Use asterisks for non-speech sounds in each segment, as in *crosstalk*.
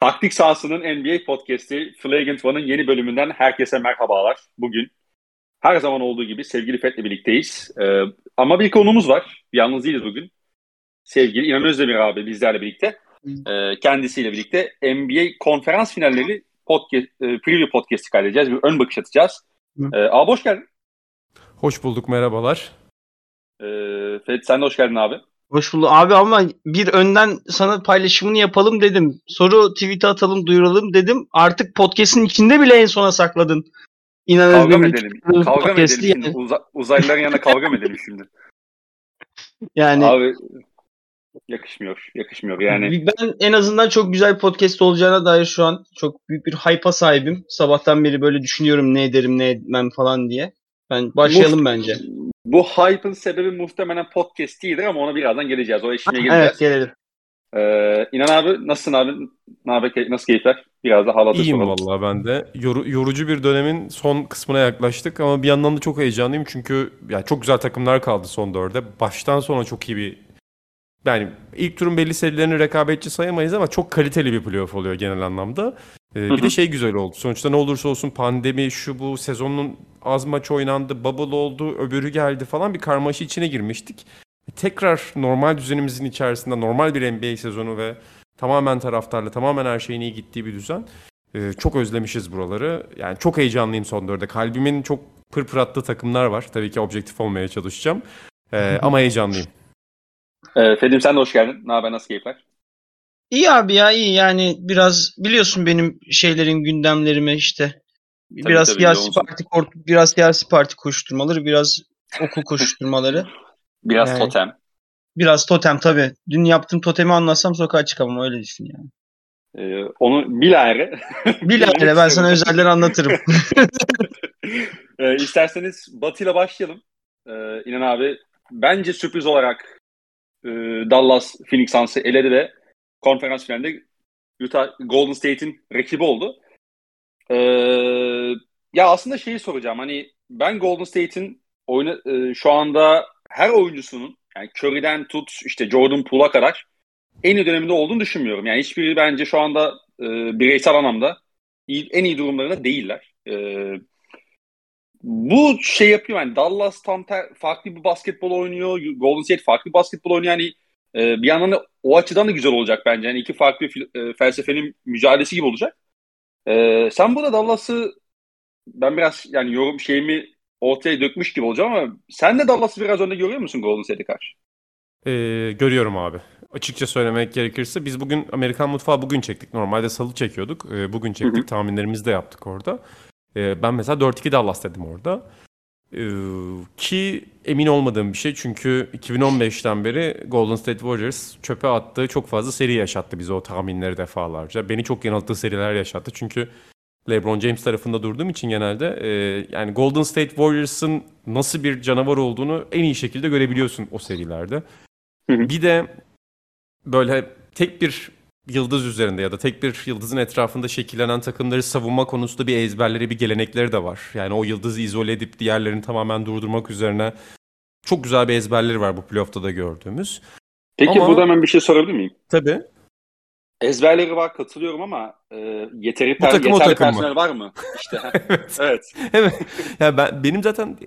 Taktik sahasının NBA podcast'i Flagrant One'ın yeni bölümünden herkese merhabalar. Bugün her zaman olduğu gibi sevgili Fet'le birlikteyiz. Ee, ama bir konumuz var. Yalnız değiliz bugün. Sevgili İnan Özdemir abi bizlerle birlikte. Ee, kendisiyle birlikte NBA konferans finalleri podcast, e, preview podcast'i kaydedeceğiz. Bir ön bakış atacağız. Ee, abi hoş geldin. Hoş bulduk merhabalar. Ee, Fet sen de hoş geldin abi. Hoş bulduk abi ama bir önden sana paylaşımını yapalım dedim. Soru tweet'e atalım duyuralım dedim. Artık podcast'in içinde bile en sona sakladın. İnanılmaz kavga mı edelim? Kavga mı edelim şimdi? Uza, uzaylıların yanında kavga mı edelim şimdi? Yani Abi yakışmıyor. Yakışmıyor yani. Ben en azından çok güzel bir podcast olacağına dair şu an çok büyük bir hype'a sahibim. Sabahtan beri böyle düşünüyorum ne ederim ne etmem falan diye. Ben başlayalım Muht- bence. Bu hype'ın sebebi muhtemelen podcast değildir ama ona birazdan geleceğiz. O eşine geleceğiz. Evet gelelim. Ee, İnan abi nasılsın abi? Ne haber? Nasıl keyifler? Biraz da halatı İyiyim soralım. vallahi ben de. Yoru- yorucu bir dönemin son kısmına yaklaştık ama bir yandan da çok heyecanlıyım çünkü yani çok güzel takımlar kaldı son dörde. Baştan sona çok iyi bir yani ilk turun belli serilerini rekabetçi sayamayız ama çok kaliteli bir playoff oluyor genel anlamda. Ee, bir de şey güzel oldu. Sonuçta ne olursa olsun pandemi şu bu sezonun az maç oynandı, bubble oldu, öbürü geldi falan bir karmaşa içine girmiştik. Tekrar normal düzenimizin içerisinde normal bir NBA sezonu ve tamamen taraftarla tamamen her şeyin iyi gittiği bir düzen. Ee, çok özlemişiz buraları. Yani çok heyecanlıyım son dörde. Kalbimin çok pırpır attığı takımlar var. Tabii ki objektif olmaya çalışacağım. Ee, *laughs* ama heyecanlıyım. Ee, Fedim sen de hoş geldin. Ne haber? Nasıl keyifler? İyi abi ya iyi yani biraz biliyorsun benim şeylerim gündemlerimi işte. Tabii, biraz tabii, siyasi yoğunsun. parti biraz siyasi parti koşturmaları, biraz okul koşturmaları, *laughs* Biraz Yani. totem. biraz totem tabii. Dün yaptığım totemi anlatsam sokağa çıkamam öyle düşün yani. Ee, onu bilahare. *laughs* Bilahare ben sana özelden anlatırım. *laughs* ee, isterseniz Batı ile başlayalım. Ee, İnan abi bence sürpriz olarak e, Dallas Phoenix Suns'ı eledi ve konferans finalinde Utah Golden State'in rakibi oldu. Ee, ya aslında şeyi soracağım. Hani ben Golden State'in oyunu e, şu anda her oyuncusunun yani Curry'den tut işte Jordan Poole'a kadar en iyi döneminde olduğunu düşünmüyorum. Yani hiçbiri bence şu anda e, bireysel anlamda iyi, en iyi durumlarında değiller. E, bu şey yapıyor yani Dallas tam ter- farklı bir basketbol oynuyor. Golden State farklı bir basketbol oynuyor. Yani e, bir yandan da o açıdan da güzel olacak bence. Yani iki farklı fil- e, felsefenin mücadelesi gibi olacak. E, sen burada Dallas'ı ben biraz yani yorum şeyimi ortaya dökmüş gibi olacağım ama sen de Dallas'ı biraz önde görüyor musun Golden State'e karşı? Ee, görüyorum abi. Açıkça söylemek gerekirse biz bugün Amerikan Mutfağı bugün çektik. Normalde salı çekiyorduk. Ee, bugün çektik. Hı hı. Tahminlerimizi de yaptık orada. Ee, ben mesela 4-2 Dallas dedim orada. Ee, ki emin olmadığım bir şey çünkü 2015'ten beri Golden State Warriors çöpe attığı çok fazla seri yaşattı bize o tahminleri defalarca. Beni çok yanılttığı seriler yaşattı çünkü LeBron James tarafında durduğum için genelde e, yani Golden State Warriors'ın nasıl bir canavar olduğunu en iyi şekilde görebiliyorsun o serilerde. Hı hı. Bir de böyle tek bir yıldız üzerinde ya da tek bir yıldızın etrafında şekillenen takımları savunma konusunda bir ezberleri, bir gelenekleri de var. Yani o yıldızı izole edip diğerlerini tamamen durdurmak üzerine çok güzel bir ezberleri var bu playoff'ta da gördüğümüz. Peki Ama- burada hemen bir şey sorabilir miyim? Tabii. Ezberleri var katılıyorum ama e, yeteri Bu takım yeterli takım mı? personel var mı? İşte evet. *laughs* evet. Evet. Ya ben benim zaten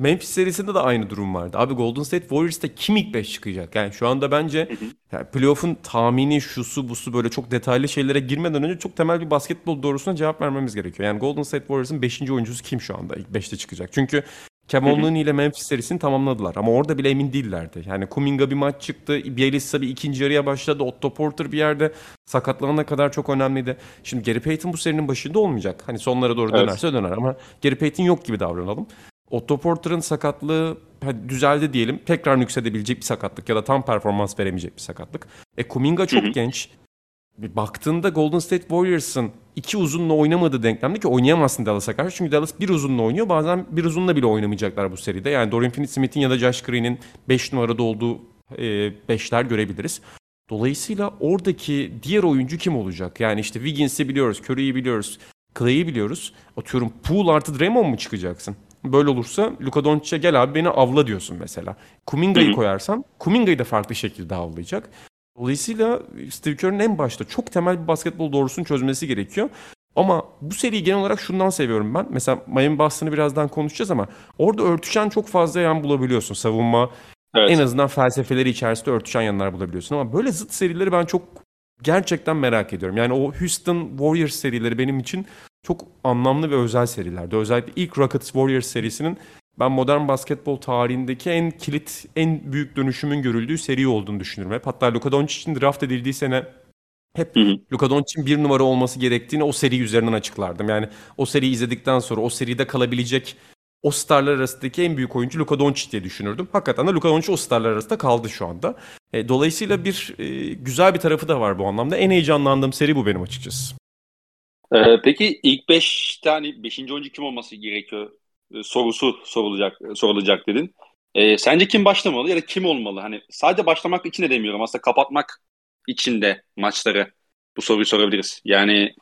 Memphis serisinde de aynı durum vardı. Abi Golden State Warriors'ta kim ilk 5 çıkacak? Yani şu anda bence yani playoff'un tahmini şusu busu böyle çok detaylı şeylere girmeden önce çok temel bir basketbol doğrusuna cevap vermemiz gerekiyor. Yani Golden State Warriors'ın 5. oyuncusu kim şu anda ilk 5'te çıkacak? Çünkü Kevin. Looney ile Memphis serisini tamamladılar ama orada bile emin değillerdi. Yani Kuminga bir maç çıktı, Bielitsa bir ikinci yarıya başladı, Otto Porter bir yerde sakatlanana kadar çok önemliydi. Şimdi Gary Payton bu serinin başında olmayacak. Hani sonlara doğru Evet. dönerse döner ama Gary Payton yok gibi davranalım. Otto Porter'ın sakatlığı hadi düzeldi diyelim. Tekrar nüksedebilecek bir sakatlık ya da tam performans veremeyecek bir sakatlık. E Kuminga çok Hı hı. genç. Baktığında Golden State Warriors'ın iki uzunla oynamadığı denklemde ki oynayamazsın Dallas'a karşı. Çünkü Dallas bir uzunla oynuyor. Bazen bir uzunla bile oynamayacaklar bu seride. Yani Dorian Finney-Smith'in ya da Josh Green'in 5 numarada olduğu 5'ler görebiliriz. Dolayısıyla oradaki diğer oyuncu kim olacak? Yani işte Wiggins'i biliyoruz, Curry'i biliyoruz, Clay'i biliyoruz. Atıyorum Poole artı Draymond mu çıkacaksın? Böyle olursa Luka Doncic'e gel abi beni avla diyorsun mesela. Kuminga'yı koyarsan Kuminga'yı da farklı şekilde avlayacak. Dolayısıyla Steve Kerr'ın en başta çok temel bir basketbol doğrusunu çözmesi gerekiyor. Ama bu seriyi genel olarak şundan seviyorum ben. Mesela Miami Boston'ı birazdan konuşacağız ama orada örtüşen çok fazla yan bulabiliyorsun. Savunma Evet. en azından felsefeleri içerisinde örtüşen yanlar bulabiliyorsun. Ama böyle zıt serileri ben çok gerçekten merak ediyorum. Yani o Houston Warriors serileri benim için çok anlamlı ve özel serilerdi. Özellikle ilk Rockets Warriors serisinin ben modern basketbol tarihindeki en kilit, en büyük dönüşümün görüldüğü seri olduğunu düşünüyorum hep. Hatta Luka Doncic'in draft edildiği sene hep Hı hı. Luka Doncic'in bir numara olması gerektiğini o seri üzerinden açıklardım. Yani o seriyi izledikten sonra o seride kalabilecek o starlar arasındaki en büyük oyuncu Luka Doncic diye düşünürdüm. Hakikaten de Luka Doncic o starlar arasında kaldı şu anda. E, dolayısıyla bir e, güzel bir tarafı da var bu anlamda. En heyecanlandığım seri bu benim açıkçası. Ee, peki ilk 5 tane 5. oyuncu kim olması gerekiyor Ee, sorusu sorulacak sorulacak dedin. Ee, sence kim başlamalı ya da kim olmalı? Hani sadece başlamak için de demiyorum. Aslında kapatmak için de maçları bu soruyu sorabiliriz. Yani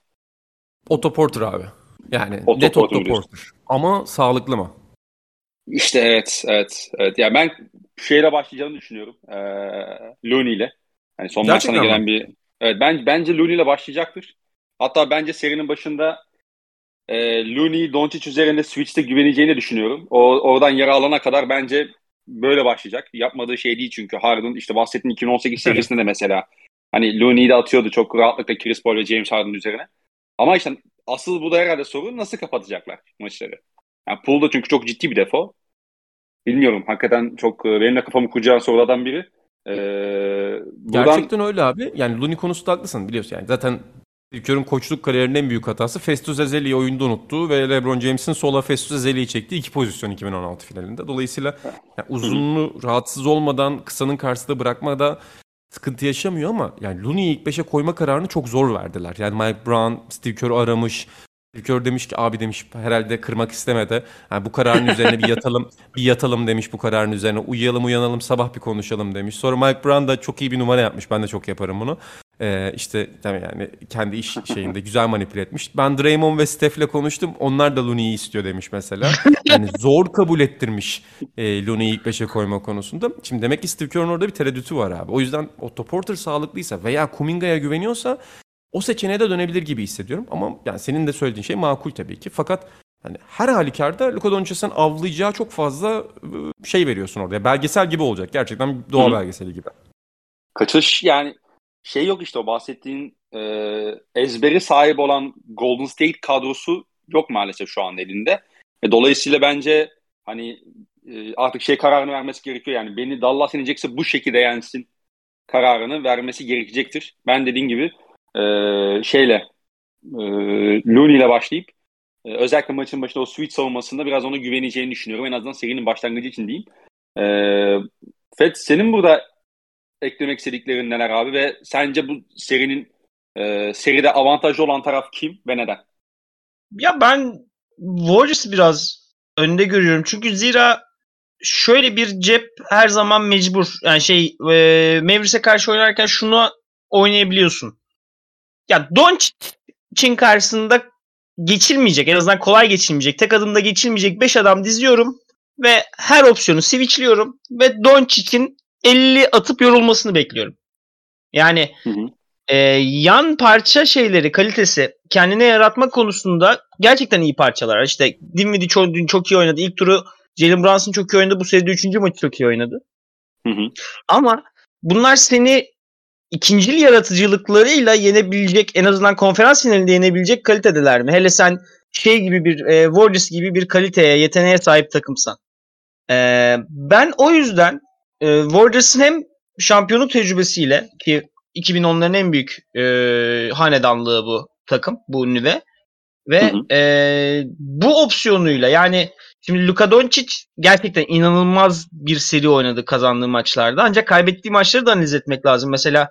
Otto Porter abi. Yani Otto net Porter Otto diyorsun. Porter. Ama sağlıklı mı? işte evet evet evet. Ya ben şeyle başlayacağını düşünüyorum. Ee, Looney ile. Hani son Gerçekten maçlarına gelen bir evet ben bence Looney ile başlayacaktır. Hatta bence serinin başında e, Looney Doncic üzerinde switch'te güveneceğini düşünüyorum. O oradan yara alana kadar bence böyle başlayacak. Yapmadığı şey değil çünkü Harden işte bahsettiğim 2018 serisinde de mesela hani Looney'i de atıyordu çok rahatlıkla Chris Paul ve James Harden üzerine. Ama işte asıl bu da herhalde soru nasıl kapatacaklar maçları? Yani Poole da çünkü çok ciddi bir defo. Bilmiyorum. Hakikaten çok e, benim de kafamı kurcalayan sorulardan biri. Ee, buradan Gerçekten öyle abi. Yani Looney konusunda haklısın biliyorsun yani. Zaten Steve koçluk kariyerinin en büyük hatası Festus Ezeli'yi oyunda unuttuğu ve LeBron James'in sola Festus Ezeli'yi çektiği iki pozisyon 2016 finalinde. Dolayısıyla yani uzunluğu rahatsız olmadan kısanın karşısında bırakmada sıkıntı yaşamıyor ama yani Looney'i ilk beşe koyma kararını çok zor verdiler. Yani Mike Brown, Steve Kerr aramış. Steve Kerr demiş ki abi demiş herhalde kırmak istemedi. Yani bu kararın üzerine bir yatalım, *laughs* bir yatalım demiş bu kararın üzerine. Uyuyalım uyanalım sabah bir konuşalım demiş. Sonra Mike Brown da çok iyi bir numara yapmış. Ben de çok yaparım bunu. Ee, işte tabii yani kendi iş şeyinde güzel manipüle etmiş. Ben Draymond ve Steph'le konuştum. Onlar da Looney'i istiyor demiş mesela. *laughs* Yani zor kabul ettirmiş e, Looney'i ilk beşe koyma konusunda. Şimdi demek ki Steve Kerr'ın orada bir tereddütü var abi. O yüzden Otto Porter sağlıklıysa veya Kuminga'ya güveniyorsa o seçeneğe de dönebilir gibi hissediyorum. Ama yani senin de söylediğin şey makul tabii ki. Fakat hani her halükarda Luka Doncic'in avlayacağı çok fazla şey veriyorsun orada. Belgesel gibi olacak. Gerçekten doğa belgeseli gibi. kaçış yani şey yok işte o bahsettiğin e, ezberi sahip olan Golden State kadrosu yok maalesef şu an elinde. E, dolayısıyla bence hani e, artık şey kararını vermesi gerekiyor yani beni Dallas yenecekse bu şekilde yensin kararını vermesi gerekecektir. Ben dediğim gibi e, şeyle e, Looney ile başlayıp e, özellikle maçın başında o switch savunmasında biraz ona güveneceğini düşünüyorum. En azından serinin başlangıcı için diyeyim. E, Fed senin burada eklemek istediklerin neler abi ve sence bu serinin e, seride avantajlı olan taraf kim ve neden? Ya ben Warriors'ı biraz önde görüyorum. Çünkü zira şöyle bir cep her zaman mecbur. Yani şey e, Mavericks'e karşı oynarken şunu oynayabiliyorsun. Ya Doncic'in karşısında geçilmeyecek. En azından kolay geçilmeyecek. Tek adımda geçilmeyecek 5 adam diziyorum ve her opsiyonu switchliyorum ve Doncic'in 50 atıp yorulmasını bekliyorum. Yani Hı hı. e, yan parça şeyleri, kalitesi kendine yaratma konusunda gerçekten iyi parçalar. İşte Dinwiddie çok, dün çok iyi oynadı. İlk turu Jalen Brunson çok iyi oynadı. Bu seride üçüncü maçı çok iyi oynadı. Hı hı. Ama bunlar seni ikincil yaratıcılıklarıyla yenebilecek, en azından konferans finalinde yenebilecek kalitedeler mi? Hele sen şey gibi bir e, Warriors gibi bir kaliteye, yeteneğe sahip takımsan. E, ben o yüzden e, Warriors'ın hem şampiyonluk tecrübesiyle ki 2010'ların en büyük e, hanedanlığı bu takım, bu nüve ve Hı hı. e, bu opsiyonuyla yani şimdi Luka Doncic gerçekten inanılmaz bir seri oynadı kazandığı maçlarda ancak kaybettiği maçları da analiz etmek lazım. Mesela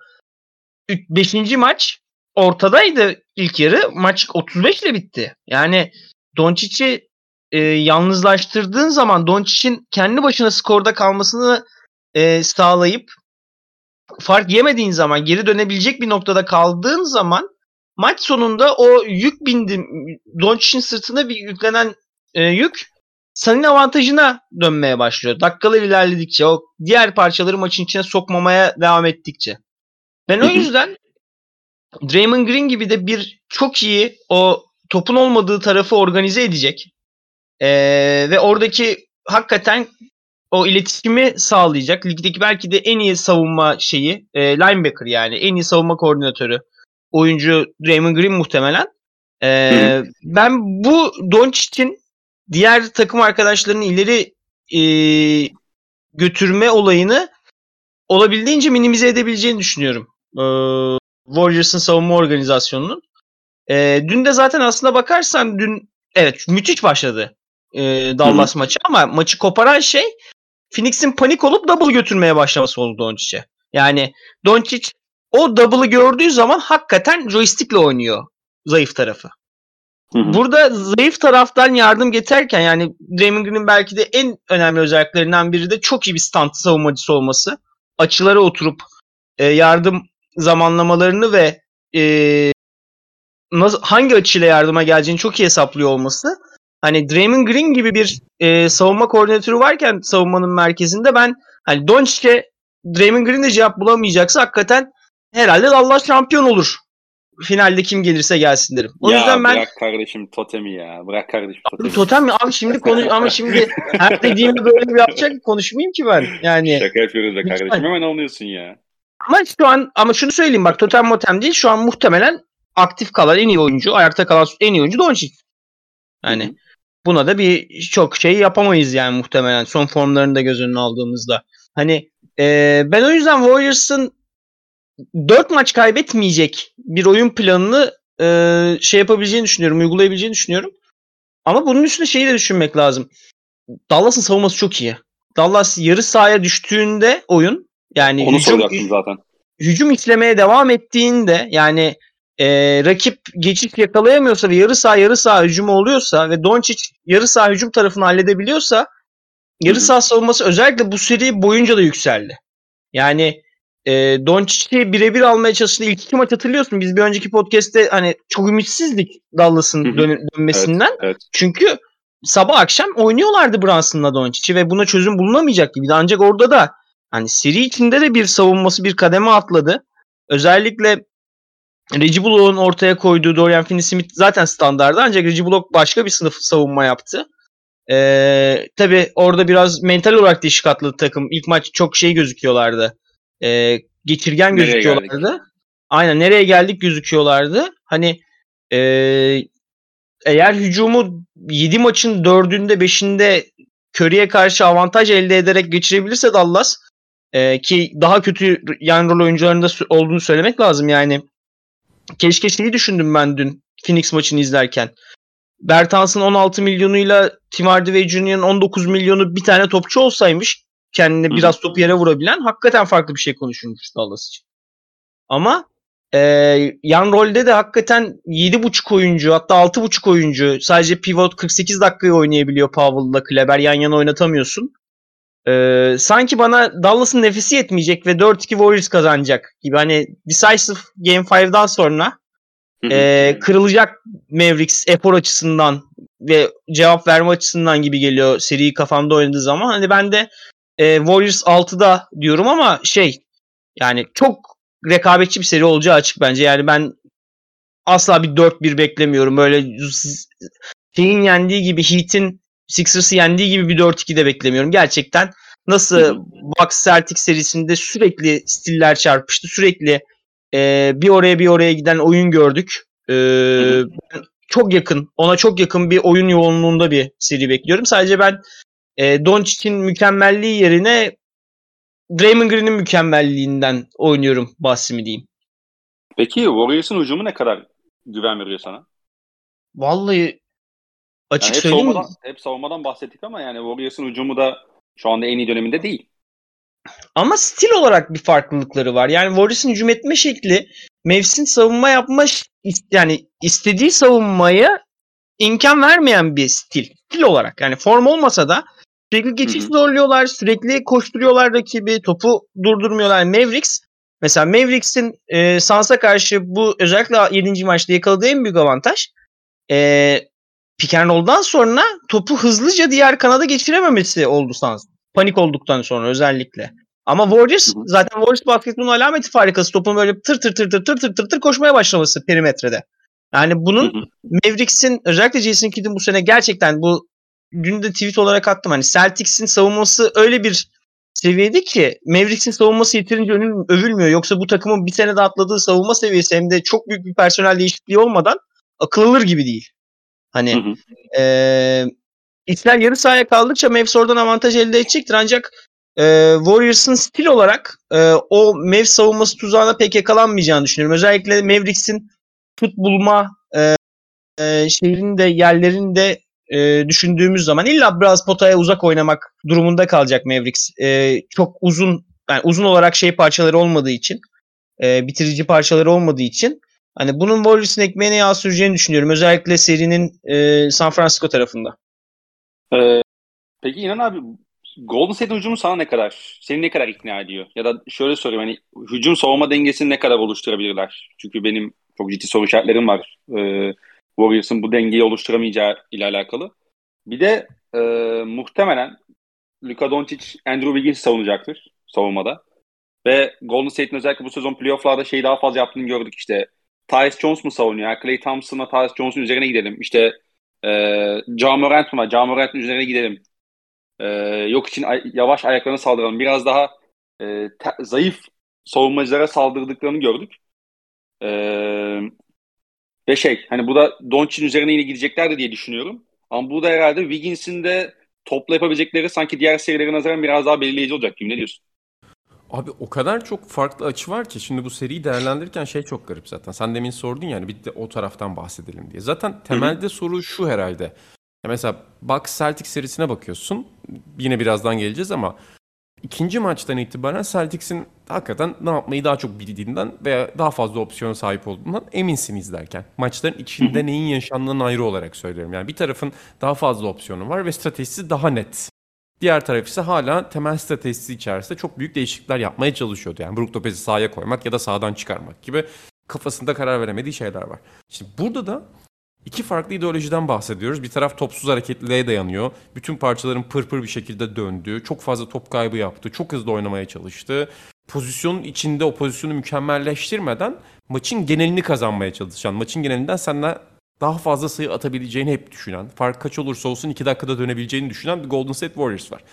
5. maç ortadaydı ilk yarı. Maç 35 ile bitti. Yani Doncic'i e, yalnızlaştırdığın zaman Doncic'in kendi başına skorda kalmasını e, sağlayıp fark yemediğin zaman geri dönebilecek bir noktada kaldığın zaman maç sonunda o yük bindi. Doncic'in sırtına bir yüklenen e, yük senin avantajına dönmeye başlıyor. Dakikalar ilerledikçe o diğer parçaları maçın içine sokmamaya devam ettikçe. Ben o yüzden Draymond Green gibi de bir çok iyi o topun olmadığı tarafı organize edecek. Ee, ve oradaki hakikaten o iletişimi sağlayacak. Ligdeki belki de en iyi savunma şeyi e, linebacker yani en iyi savunma koordinatörü oyuncu Draymond Green muhtemelen. Ee, ben bu Doncic'in diğer takım arkadaşlarını ileri e, götürme olayını olabildiğince minimize edebileceğini düşünüyorum. Ee, Warriors'ın savunma organizasyonunun. Ee, dün de zaten aslında bakarsan dün evet müthiş başladı e, Dallas maçı ama maçı koparan şey Phoenix'in panik olup double götürmeye başlaması oldu Doncic'e. Yani Doncic o double'ı gördüğü zaman hakikaten joystick'le oynuyor zayıf tarafı. Hı hı. Burada zayıf taraftan yardım getirken yani Draymond Green'in belki de en önemli özelliklerinden biri de çok iyi bir stand savunmacısı olması. Açılara oturup e, yardım zamanlamalarını ve e, nasıl, hangi açıyla yardıma geleceğini çok iyi hesaplıyor olması. Hani Draymond Green gibi bir e, savunma koordinatörü varken savunmanın merkezinde ben hani Doncic'e Draymond Green de cevap bulamayacaksa hakikaten herhalde Dallas şampiyon olur. Finalde kim gelirse gelsin derim. O ya yüzden ben bırak kardeşim totemi ya. Bırak kardeşim totemi. Totem mi? Abi şimdi konuş *laughs* ama şimdi her dediğimi böyle bir yapacak konuşmayayım ki ben. Yani Şaka yapıyoruz Lütfen. kardeşim. Hemen anlıyorsun ya. ama şu an ama şunu söyleyeyim bak totem motem değil şu an muhtemelen aktif kalan en iyi oyuncu, ayakta kalan en iyi oyuncu Doncic. Yani. Buna da bir çok şey yapamayız yani muhtemelen son formlarını da göz önüne aldığımızda. Hani e, ben o yüzden Warriors'ın 4 maç kaybetmeyecek bir oyun planını e, şey yapabileceğini düşünüyorum, uygulayabileceğini düşünüyorum. Ama bunun üstüne şeyi de düşünmek lazım. Dallas'ın savunması çok iyi. Dallas yarı sahaya düştüğünde oyun yani Onu hücum, zaten. hücum işlemeye devam ettiğinde yani e, rakip geçiş yakalayamıyorsa ve yarı saha yarı saha hücumu oluyorsa ve Doncic yarı saha hücum tarafını halledebiliyorsa yarı saha savunması özellikle bu seri boyunca da yükseldi. Yani e, Doncic'i birebir almaya çalıştığı ilk iki maç hatırlıyorsun. Biz bir önceki podcast'te hani çok ümitsizdik Dallas'ın dön- dönmesinden. Evet. Çünkü sabah akşam oynuyorlardı Brunson'la Doncic'i ve buna çözüm bulunamayacak gibiydi. Ancak orada da hani seri içinde de bir savunması bir kademe atladı. Özellikle Reggie Bullock'un ortaya koyduğu Dorian Finney-Smith zaten standardı ancak Reggie Bullock başka bir sınıf savunma yaptı. Ee, Tabi orada biraz mental olarak da işi katladı takım. İlk maç çok şey gözüküyorlardı. Ee, geçirgen Nereye gözüküyorlardı. Aynen nereye geldik gözüküyorlardı. Hani ee, eğer hücumu 7 maçın 4'ünde 5'inde Curry'e karşı avantaj elde ederek geçirebilirse Dallas ee, ki daha kötü yan rol oyuncularında olduğunu söylemek lazım yani. Keşke şeyi düşündüm ben dün Phoenix maçını izlerken. Bertans'ın 16 milyonuyla Tim Hardaway Jr.'ın 19 milyonu bir tane topçu olsaymış kendine Hı. biraz topu yere vurabilen hakikaten farklı bir şey konuşulmuş Dallas için. Ama e, yan rolde de hakikaten 7.5 oyuncu hatta 6.5 oyuncu sadece pivot 48 dakikayı oynayabiliyor Powell'la Kleber yan yana oynatamıyorsun. E, sanki bana Dallas'ın nefesi yetmeyecek ve 4-2 Warriors kazanacak gibi. Hani decisive Game 5'dan sonra e, kırılacak Mavericks efor açısından ve cevap verme açısından gibi geliyor seriyi kafamda oynadığı zaman. Hani ben de e, Warriors 6'da diyorum ama şey yani çok rekabetçi bir seri olacağı açık bence. Yani ben asla bir 4-1 beklemiyorum. Böyle şeyin yendiği gibi Heat'in Sixers'ı yendiği gibi bir 4-2 de beklemiyorum. Gerçekten nasıl. Bucks Celtics serisinde sürekli stiller çarpıştı. Sürekli e, bir oraya bir oraya giden oyun gördük. E, ben çok yakın, ona çok yakın bir oyun yoğunluğunda bir seri bekliyorum. Sadece ben e, Doncic'in mükemmelliği yerine Draymond Green'in mükemmelliğinden oynuyorum bahsimi diyeyim. Peki Warriors'ın hücumu ne kadar güven veriyor sana? Vallahi Yani açık hep söyleyeyim mi? savunmadan, hep savunmadan bahsettik ama yani Warriors'ın hücumu da şu anda en iyi döneminde değil. Ama stil olarak bir farklılıkları var. Yani Warriors'ın hücum etme şekli Mavs'in savunma yapma yani istediği savunmaya imkan vermeyen bir stil. Stil olarak yani form olmasa da sürekli geçiş Hı hı. zorluyorlar, sürekli koşturuyorlar rakibi, topu durdurmuyorlar. Mavericks mesela Mavericks'in e, Suns'a karşı bu özellikle 7. maçta yakaladığı en büyük avantaj e, pick and roll'dan sonra topu hızlıca diğer kanada geçirememesi oldu Suns. Panik olduktan sonra özellikle. Ama Warriors zaten Warriors basketbolun alameti farikası. Topun böyle tır tır tır tır tır tır tır, tır koşmaya başlaması perimetrede. Yani bunun Mavericks'in özellikle Jason Kidd'in bu sene gerçekten bu dün de tweet olarak attım. Hani Celtics'in savunması öyle bir seviyede ki Mavericks'in savunması yeterince övülmüyor. Yoksa bu takımın bir sene de atladığı savunma seviyesi hem de çok büyük bir personel değişikliği olmadan akıl alır gibi değil. Hani Hı hı. eee işler yarı sahaya kaldıkça Mavs oradan avantaj elde edecektir ancak eee Warriors'ın stil olarak eee, o Mavs savunması tuzağına pek yakalanmayacağını düşünüyorum. Özellikle Mavericks'in tut bulma eee eee, şeyinin de yerlerini de eee, düşündüğümüz zaman illa biraz potaya uzak oynamak durumunda kalacak Mavericks. Eee, çok uzun yani uzun olarak şey parçaları olmadığı için eee, bitirici parçaları olmadığı için hani bunun Warriors'ın ekmeğine yağ süreceğini düşünüyorum. Özellikle serinin eee, San Francisco tarafında. Ee, peki İnan abi Golden State hücumu sana ne kadar, seni ne kadar ikna ediyor? Ya da şöyle sorayım hani hücum savunma dengesini ne kadar oluşturabilirler? Çünkü benim çok ciddi soru işaretlerim var. Ee, Warriors'ın bu dengeyi oluşturamayacağı ile alakalı. Bir de e, muhtemelen Luka Doncic, Andrew Wiggins savunacaktır savunmada. Ve Golden State'in özellikle bu sezon playoff'larda şeyi daha fazla yaptığını gördük. İşte Tyus Jones mu savunuyor? Yani Klay Thompson'la Tyus Jones'un üzerine gidelim. İşte e, Ja Morant mı? Ja Morant'ın üzerine gidelim. E, yok için ay- yavaş ayaklarına saldıralım. Biraz daha e, te- zayıf savunmacılara saldırdıklarını gördük. E, ve şey hani bu da Doncic'in üzerine yine gideceklerdi diye düşünüyorum. Ama bu da herhalde Wiggins'in de topla yapabilecekleri sanki diğer serilere nazaran biraz daha belirleyici olacak gibi. Ne diyorsun? Abi o kadar çok farklı açı var ki şimdi bu seriyi değerlendirirken şey çok garip zaten. Sen demin sordun yani bir de o taraftan bahsedelim diye. Zaten temelde soru şu herhalde. Ya mesela Bucks Celtics serisine bakıyorsun. Yine birazdan geleceğiz ama ikinci maçtan itibaren Celtics'in hakikaten ne yapmayı daha çok bildiğinden veya daha fazla opsiyona sahip olduğundan eminsin izlerken. Maçların içinde neyin yaşandığından ayrı olarak söylüyorum. Yani bir tarafın daha fazla opsiyonu var ve stratejisi daha net. Diğer taraf ise hala temel stratejisi içerisinde çok büyük değişiklikler yapmaya çalışıyordu. Yani Brook Lopez'i sahaya koymak ya da sağdan çıkarmak gibi kafasında karar veremediği şeyler var. Şimdi burada da iki farklı ideolojiden bahsediyoruz. Bir taraf topsuz hareketliliğe dayanıyor. Bütün parçaların pırpır bir şekilde döndüğü, çok fazla top kaybı yaptı, çok hızlı oynamaya çalıştı. Pozisyonun içinde o pozisyonu mükemmelleştirmeden maçın genelini kazanmaya çalışan, maçın genelinden senden daha fazla sayı atabileceğini hep düşünen, fark kaç olursa olsun 2 dakikada dönebileceğini düşünen bir Golden State Warriors var.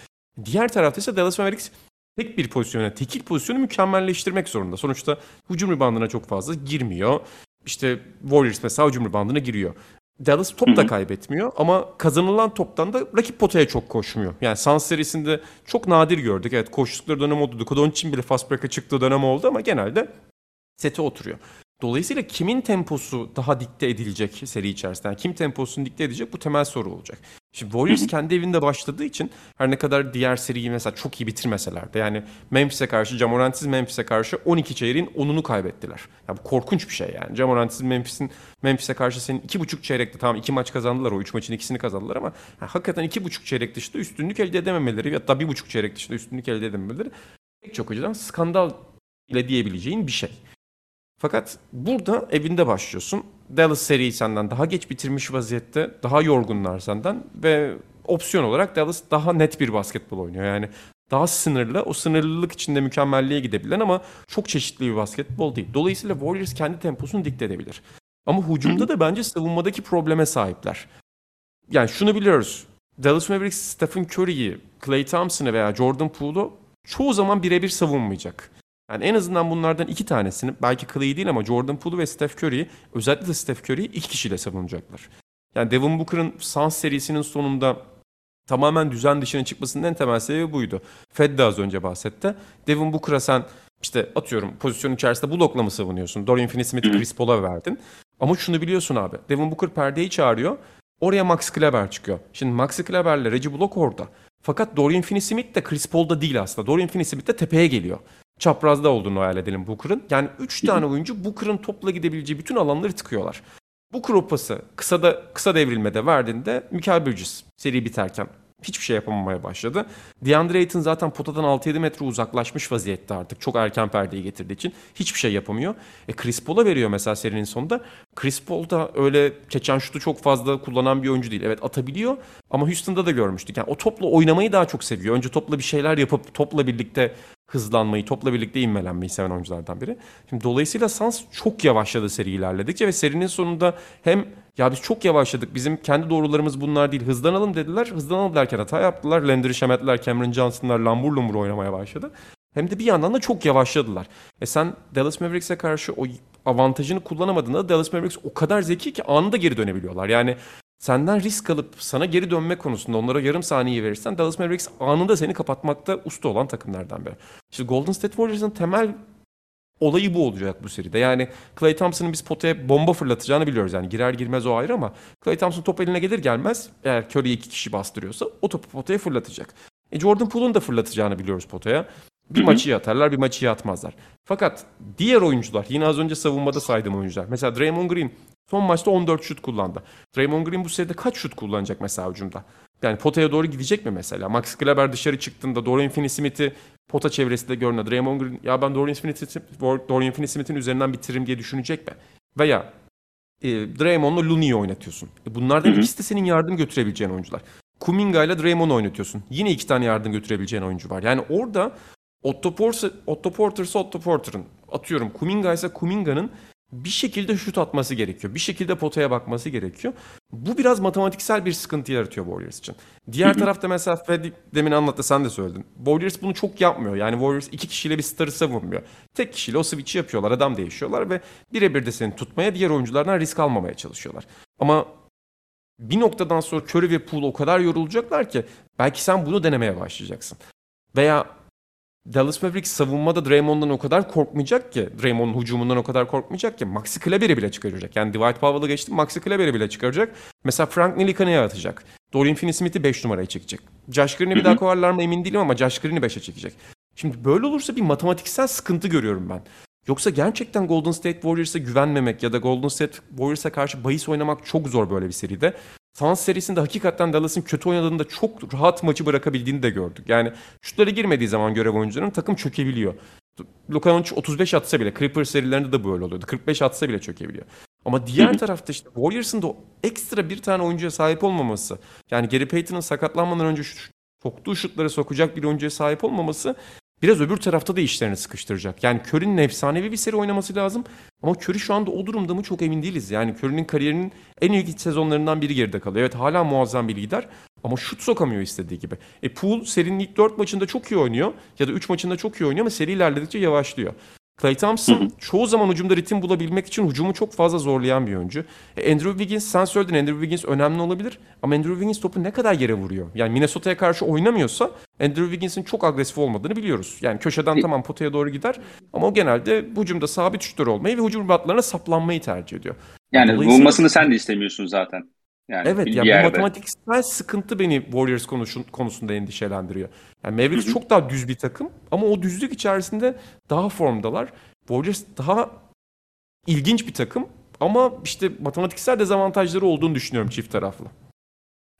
Diğer tarafta ise Dallas Mavericks tek bir pozisyona, tekil pozisyonu mükemmelleştirmek zorunda. Sonuçta hücum ribandına çok fazla girmiyor. İşte Warriors mesela hücum ribandına giriyor. Dallas top da kaybetmiyor ama kazanılan toptan da rakip potaya çok koşmuyor. Yani Suns serisinde çok nadir gördük. Evet koştukları dönem oldu. Luka Doncic'in bile fast break'a çıktığı dönem oldu ama genelde sete oturuyor. Dolayısıyla kimin temposu daha dikte edilecek seri içerisinde? Yani kim temposunu dikte edecek bu temel soru olacak. Şimdi Warriors kendi evinde başladığı için her ne kadar diğer seriyi mesela çok iyi bitirmeseler de yani Memphis'e karşı, Jamorant'siz Memphis'e karşı 12 çeyreğin 10'unu kaybettiler. Ya bu korkunç bir şey yani. Jamorant'siz Memphis'in Memphis'e karşı senin 2,5 çeyrekte tamam 2 maç kazandılar o 3 maçın ikisini kazandılar ama yani hakikaten 2,5 çeyrek dışında üstünlük elde edememeleri ya da 1,5 çeyrek dışında üstünlük elde edememeleri pek çok açıdan skandal ile diyebileceğin bir şey. Fakat burada evinde başlıyorsun. Dallas seriyi senden daha geç bitirmiş vaziyette. Daha yorgunlar senden ve opsiyon olarak Dallas daha net bir basketbol oynuyor. Yani daha sınırlı, o sınırlılık içinde mükemmelliğe gidebilen ama çok çeşitli bir basketbol değil. Dolayısıyla Warriors kendi temposunu dikte edebilir. Ama hücumda da bence savunmadaki probleme sahipler. Yani şunu biliyoruz. Dallas Mavericks Stephen Curry'yi, Klay Thompson'ı veya Jordan Poole'u çoğu zaman birebir savunmayacak. Yani en azından bunlardan iki tanesini belki Clay'i değil ama Jordan Poole'u ve Steph Curry'i özellikle de Steph Curry'i iki kişiyle savunacaklar. Yani Devin Booker'ın Suns serisinin sonunda tamamen düzen dışına çıkmasının en temel sebebi buydu. Fed de az önce bahsetti. Devin Booker'a sen işte atıyorum pozisyon içerisinde blokla mı savunuyorsun? Dorian Finney-Smith'i Chris Paul'a verdin. Ama şunu biliyorsun abi. Devin Booker perdeyi çağırıyor. Oraya Max Kleber çıkıyor. Şimdi Max Kleber'le Reggie Block orada. Fakat Dorian Finney-Smith de Chris Paul'da değil aslında. Dorian Finney-Smith de tepeye geliyor. Çaprazda olduğunu hayal edelim Booker'ın. Yani 3 tane oyuncu Booker'ın topla gidebileceği bütün alanları tıkıyorlar. Booker o pası kısa, da, kısa devrilmede verdiğinde Michael Bridges seri biterken hiçbir şey yapamamaya başladı. DeAndre Ayton zaten potadan 6-7 metre uzaklaşmış vaziyette artık. Çok erken perdeyi getirdiği için hiçbir şey yapamıyor. E Chris Paul'a veriyor mesela serinin sonunda. Chris Paul da öyle keçen şutu çok fazla kullanan bir oyuncu değil. Evet atabiliyor ama Houston'da da görmüştük. Yani o topla oynamayı daha çok seviyor. Önce topla bir şeyler yapıp topla birlikte hızlanmayı, topla birlikte inmelenmeyi seven oyunculardan biri. Şimdi dolayısıyla Suns çok yavaşladı seri ilerledikçe ve serinin sonunda hem ya biz çok yavaşladık. Bizim kendi doğrularımız bunlar değil. Hızlanalım dediler. Hızlanalım derken hata yaptılar. Landry Shamet'ler, Cameron Johnson'lar lambur lumbur oynamaya başladı. Hem de bir yandan da çok yavaşladılar. E sen Dallas Mavericks'e karşı o avantajını kullanamadığında Dallas Mavericks o kadar zeki ki anında geri dönebiliyorlar. Yani senden risk alıp sana geri dönme konusunda onlara yarım saniye verirsen Dallas Mavericks anında seni kapatmakta usta olan takımlardan biri. İşte Golden State Warriors'ın temel olayı bu olacak bu seride. Yani Clay Thompson'ın biz potaya bomba fırlatacağını biliyoruz. Yani girer girmez o ayrı ama Clay Thompson top eline gelir gelmez eğer Curry'i iki kişi bastırıyorsa o topu potaya fırlatacak. E Jordan Poole'un da fırlatacağını biliyoruz potaya. Bir Hı-hı. maçı yatarlar, bir maçı yatmazlar. Fakat diğer oyuncular, yine az önce savunmada saydığım oyuncular. Mesela Draymond Green son maçta 14 şut kullandı. Draymond Green bu seride kaç şut kullanacak mesela hücumda? Yani potaya doğru gidecek mi mesela? Max Kleber dışarı çıktığında Dorian Finney-Smith'i pota çevresinde görünen Draymond Green ya ben Dorian Finney-Smith'in üzerinden bitiririm diye düşünecek mi? Veya e, Draymond'la Looney'i oynatıyorsun. E, bunlardan Hı-hı. ikisi de senin yardım götürebileceğin oyuncular. Kuminga ile Draymond'u oynatıyorsun. Yine iki tane yardım götürebileceğin oyuncu var. Yani orada Otto, Porter, Otto Porter'sa Otto Porter'ın atıyorum Kuminga ise Kuminga'nın bir şekilde şut atması gerekiyor. Bir şekilde potaya bakması gerekiyor. Bu biraz matematiksel bir sıkıntı yaratıyor Warriors için. Diğer tarafta mesela Freddy demin anlattı sen de söyledin. Warriors bunu çok yapmıyor. Yani Warriors iki kişiyle bir starı savunmuyor. Tek kişiyle o switch'i yapıyorlar. Adam değişiyorlar ve birebir de seni tutmaya diğer oyunculardan risk almamaya çalışıyorlar. Ama bir noktadan sonra Curry ve Poole o kadar yorulacaklar ki belki sen bunu denemeye başlayacaksın. Veya Dallas Mavericks savunmada Draymond'dan o kadar korkmayacak ki, Draymond'un hücumundan o kadar korkmayacak ki Maxi Kleber'i bile çıkaracak. Yani Dwight Powell'ı geçti, Maxi Kleber'i bile çıkaracak. Mesela Frank Ntilika'nı atacak. Dorian Finney-Smith'i 5 numaraya çekecek. Josh Green'i bir daha kovarlar mı emin değilim ama Josh Green'i 5'e çekecek. Şimdi böyle olursa bir matematiksel sıkıntı görüyorum ben. Yoksa gerçekten Golden State Warriors'a güvenmemek ya da Golden State Warriors'a karşı bahis oynamak çok zor böyle bir seride. Suns serisinde hakikaten Dallas'ın kötü oynadığında çok rahat maçı bırakabildiğini de gördük. Yani şutları girmediği zaman görev oyuncularının takım çökebiliyor. Luka Doncic 35 atsa bile Clippers serilerinde de böyle oluyordu. 45 atsa bile çökebiliyor. Ama diğer tarafta işte Warriors'ın da ekstra bir tane oyuncuya sahip olmaması. Yani Gary Payton'ın sakatlanmadan önce şut, soktuğu şutları sokacak bir oyuncuya sahip olmaması biraz öbür tarafta da işlerini sıkıştıracak. Yani Curry'nin efsanevi bir seri oynaması lazım. Ama Curry şu anda o durumda mı çok emin değiliz. Yani Curry'nin kariyerinin en iyi sezonlarından biri geride kalıyor. Evet hala muazzam bir lider ama şut sokamıyor istediği gibi. E Poole serinin ilk 4 maçında çok iyi oynuyor ya da 3 maçında çok iyi oynuyor ama seri ilerledikçe yavaşlıyor. Clay Thompson çoğu zaman hücumda ritim bulabilmek için hücumu çok fazla zorlayan bir oyuncu. E, Andrew Wiggins sen söyledin Andrew Wiggins önemli olabilir ama Andrew Wiggins topu ne kadar yere vuruyor? Yani Minnesota'ya karşı oynamıyorsa Andrew Wiggins'in çok agresif olmadığını biliyoruz. Yani köşeden tamam potaya doğru gider ama o genelde hücumda sabit şutör olmayı ve hücum batlarına saplanmayı tercih ediyor. Yani bulmasını sen de istemiyorsun zaten. Yani evet ya yani bu matematiksel sıkıntı beni Warriors konusun, konusunda endişelendiriyor. Yani Mavericks çok daha düz bir takım ama o düzlük içerisinde daha formdalar. Warriors daha ilginç bir takım ama işte matematiksel dezavantajları olduğunu düşünüyorum çift taraflı.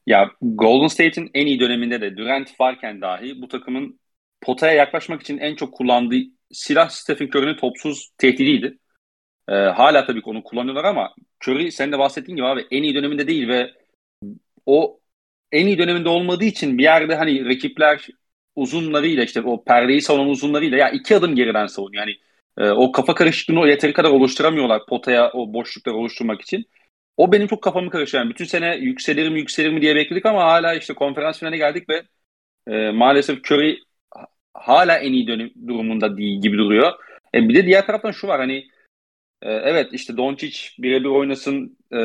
Ya Golden State'in en iyi döneminde de Durant varken dahi bu takımın potaya yaklaşmak için en çok kullandığı silah Stephen Curry'nin topsuz tehdidiydi. Ee, hala tabii ki onu kullanıyorlar ama Curry senin de bahsettiğin gibi abi en iyi döneminde değil ve o en iyi döneminde olmadığı için bir yerde hani rakipler uzunlarıyla işte o perdeyi savunan uzunlarıyla ya iki adım geriden savunuyor. Yani e, o kafa karışıklığını o yeteri kadar oluşturamıyorlar potaya o boşlukları oluşturmak için. O benim çok kafamı karıştıran. bütün sene yükselir mi yükselir mi diye bekledik ama hala işte konferans finaline geldik ve e, maalesef Curry hala en iyi dönüm durumunda değil gibi duruyor. E, bir de diğer taraftan şu var hani e, evet işte Doncic birebir oynasın e,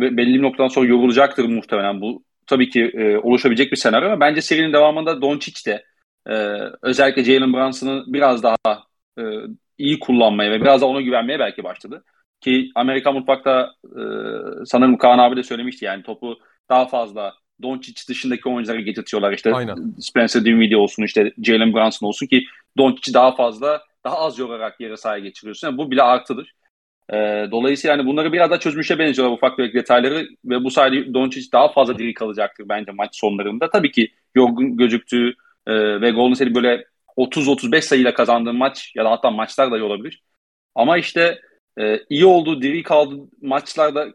ve belli bir noktadan sonra yorulacaktır muhtemelen bu. Tabii ki e, oluşabilecek bir senaryo ama bence serinin devamında Doncic de e, özellikle Jalen Brunson'ı biraz daha e, iyi kullanmaya ve biraz da ona güvenmeye belki başladı. Ki Amerika mutfakta e, sanırım Kaan abi de söylemişti yani topu daha fazla Doncic dışındaki oyunculara getirtiyorlar. İşte Aynen. Spencer Dinwiddie olsun işte Jalen Brunson olsun ki Doncic'i daha fazla daha az yorarak yere sahaya geçiriyorsun. Yani bu bile artıdır. E, dolayısıyla yani bunları biraz daha çözmüşe benziyorlar ufak tefek detayları ve bu sayede Doncic daha fazla diri kalacaktır bence maç sonlarında. Tabii ki yorgun gözüktüğü e, ve Golden State böyle 30-35 sayıyla kazandığı maç ya da hatta maçlar da olabilir. Ama işte e, iyi olduğu, diri kaldığı maçlarda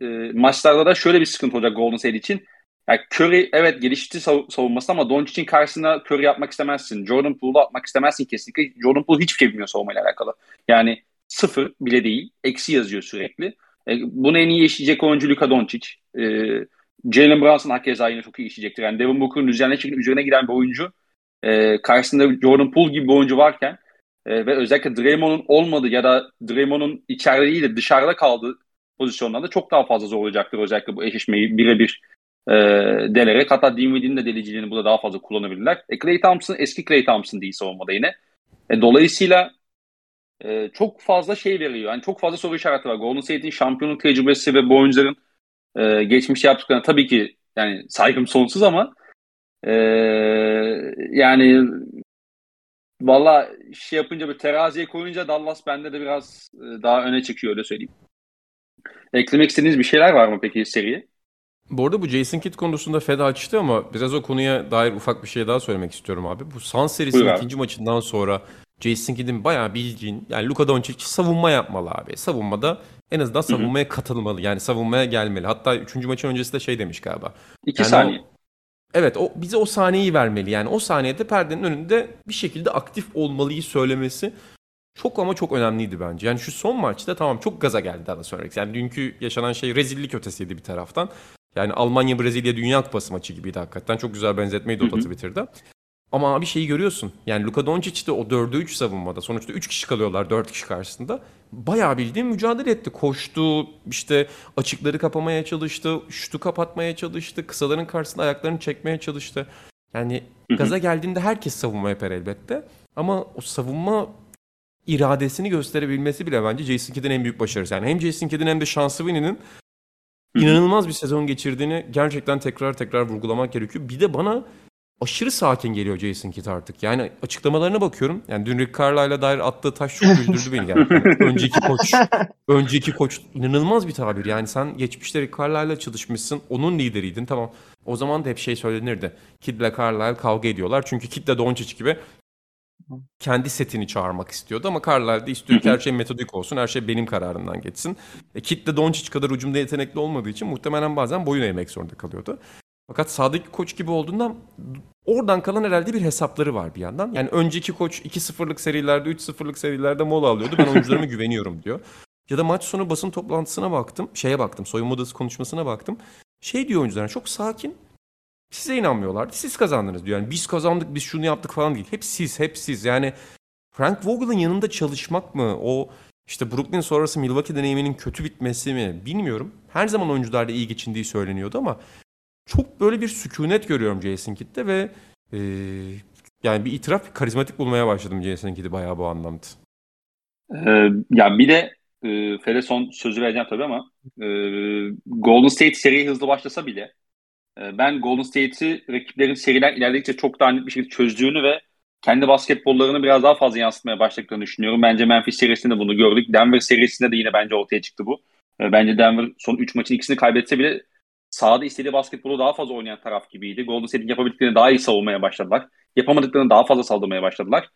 e, maçlarda da şöyle bir sıkıntı olacak Golden State için. Yani Curry evet gelişti sav- savunması ama Doncic'in karşısına Curry yapmak istemezsin. Jordan Poole'u atmak istemezsin kesinlikle. Jordan Poole hiçbir şey bilmiyor savunmayla alakalı. Yani sıfır bile değil. Eksi yazıyor sürekli. E, bunu en iyi işleyecek oyuncu Luka Doncic. E, Jalen Brunson hakeza yine çok iyi işleyecektir. Yani Devin Booker'ın üzerine üzerine giden bir oyuncu. E, karşısında Jordan Poole gibi bir oyuncu varken e, ve özellikle Draymond'un olmadığı ya da Draymond'un içeride değil de dışarıda kaldığı pozisyonlarda çok daha fazla zorlayacaktır özellikle bu eşleşmeyi birebir e, delerek. Hatta Dinwiddie'nin de deliciliğini burada daha fazla kullanabilirler. E, Clay Thompson eski Clay Thompson değil savunmada yine. E, dolayısıyla e, çok fazla şey veriyor. Yani çok fazla soru işareti var. Golden State'in şampiyonluk tecrübesi ve bu oyuncuların e, geçmişte yaptıklarına tabii ki yani saygım sonsuz ama e, yani valla şey yapınca bir teraziye koyunca Dallas bende de biraz e, daha öne çıkıyor öyle söyleyeyim. Eklemek istediğiniz bir şeyler var mı peki seriye? Bu arada bu Jason Kidd konusunda Fed açtı ama biraz o konuya dair ufak bir şey daha söylemek istiyorum abi. Bu Suns serisinin ikinci maçından sonra Jason Kidd'in bayağı bildiğin yani Luka Doncic savunma yapmalı abi. Savunmada en azından savunmaya katılmalı. Yani savunmaya gelmeli. Hatta üçüncü maçın öncesinde şey demiş galiba. İki Yani saniye. Evet o bize o sahneyi vermeli. Yani o saniyede perdenin önünde bir şekilde aktif olmalıyı söylemesi çok ama çok önemliydi bence. Yani şu son maçta tamam çok gaza geldi Dallas Mavericks. Yani dünkü yaşanan şey rezillik ötesiydi bir taraftan. Yani Almanya Brezilya Dünya Kupası maçı gibiydi hakikaten. Çok güzel benzetmeyi de o da Twitter'da. Ama abi şeyi görüyorsun. Yani Luka Doncic de o 4'e 3 savunmada. Sonuçta 3 kişi kalıyorlar 4 kişi karşısında. Bayağı bildiğin mücadele etti. Koştu, işte açıkları kapamaya çalıştı, şutu kapatmaya çalıştı, kısaların karşısında ayaklarını çekmeye çalıştı. Yani gaza geldiğinde herkes savunma yapar elbette. Ama o savunma iradesini gösterebilmesi bile bence Jason Kidd'in en büyük başarısı. Yani hem Jason Kidd'in hem de Şansı Winnie'nin inanılmaz bir sezon geçirdiğini gerçekten tekrar tekrar vurgulamak gerekiyor. Bir de bana aşırı sakin geliyor Jason Kidd artık. Yani açıklamalarına bakıyorum. Yani dün Rick Carlisle'a dair attığı taş çok güldürdü beni gerçekten. *laughs* önceki koç, önceki koç inanılmaz bir tabir. Yani sen geçmişte Rick Carlisle'la çalışmışsın. Onun lideriydin tamam. O zaman da hep şey söylenirdi. Kidd'le Carlisle kavga ediyorlar. Çünkü Kidd de Doncic gibi kendi setini çağırmak istiyordu ama Carlisle de istiyor ki her şey metodik olsun, her şey benim kararımdan geçsin. E, Kidd de Doncic kadar ucumda yetenekli olmadığı için muhtemelen bazen boyun eğmek zorunda kalıyordu. Fakat sağdaki koç gibi olduğundan oradan kalan herhalde bir hesapları var bir yandan. Yani önceki koç 2-0'lık serilerde, 3-0'lık serilerde mola alıyordu. Ben oyuncularıma *laughs* güveniyorum diyor. Ya da maç sonu basın toplantısına baktım, şeye baktım, soyunma odası konuşmasına baktım. Şey diyor oyuncular çok sakin. Size inanmıyorlardı. Siz kazandınız diyor. Yani biz kazandık, biz şunu yaptık falan değil. Hep siz, hep siz. Yani Frank Vogel'ın yanında çalışmak mı? O işte Brooklyn sonrası Milwaukee deneyiminin kötü bitmesi mi? Bilmiyorum. Her zaman oyuncularla iyi geçindiği söyleniyordu ama çok böyle bir sükunet görüyorum Jason Kidd'de ve e, yani bir itiraf karizmatik bulmaya başladım Jason Kidd'i bayağı bu anlamda. Ee, ya bir de e, Fede son sözü vereceğim tabii ama e, Golden State seriye hızlı başlasa bile e, ben Golden State'i rakiplerin seriler ilerledikçe çok daha net bir şekilde çözdüğünü ve kendi basketbollarını biraz daha fazla yansıtmaya başladıklarını düşünüyorum. Bence Memphis serisinde bunu gördük. Denver serisinde de yine bence ortaya çıktı bu. E, bence Denver son 3 maçın ikisini kaybetse bile sahada istediği basketbolu daha fazla oynayan taraf gibiydi. Golden State'in yapabildiklerini daha iyi savunmaya başladılar. Yapamadıklarını daha fazla saldırmaya başladılar.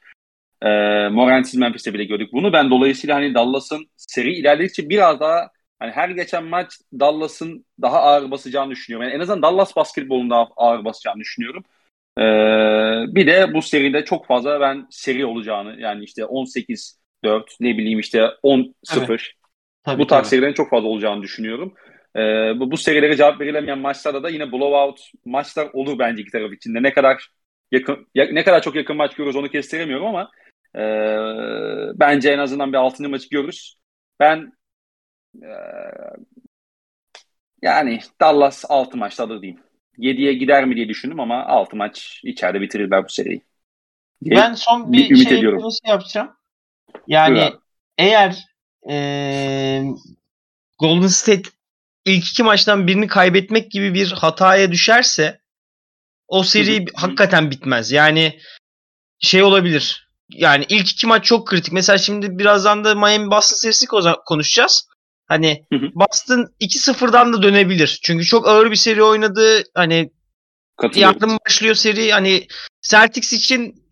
E, Moransiz Memphis'te bile gördük bunu. Ben dolayısıyla hani Dallas'ın seri ilerledikçe biraz daha hani her geçen maç Dallas'ın daha ağır basacağını düşünüyorum. Yani en azından Dallas basketbolun daha ağır basacağını düşünüyorum. E, bir de bu seride çok fazla ben seri olacağını yani işte 18-4 ne bileyim işte 10-0 Tabii, bu tarz tabii. serilerin çok fazla olacağını düşünüyorum. Ee, bu, bu serilere cevap verilemeyen maçlarda da yine blowout maçlar olur bence iki taraf içinde. Ne kadar yakın ya- ne kadar çok yakın maç görürüz onu kestiremiyorum ama e, bence en azından bir 6. maçı görürüz. Ben e, yani Dallas 6 maçta alır diyeyim. 7'ye gider mi diye düşündüm ama 6 maç içeride bitirirler bu seriyi. diye Ben son bir bir şey eklemesi yapacağım. Yani Buyur eğer eee, Golden State ilk iki maçtan birini kaybetmek gibi bir hataya düşerse o seri hakikaten bitmez. Yani şey olabilir. Yani ilk iki maç çok kritik. Mesela şimdi birazdan da Miami Boston serisi ko- konuşacağız. Hani Hı hı. Boston 2-0'dan da dönebilir. Çünkü çok ağır bir seri oynadı. Hani yardım başlıyor seri. Hani Celtics için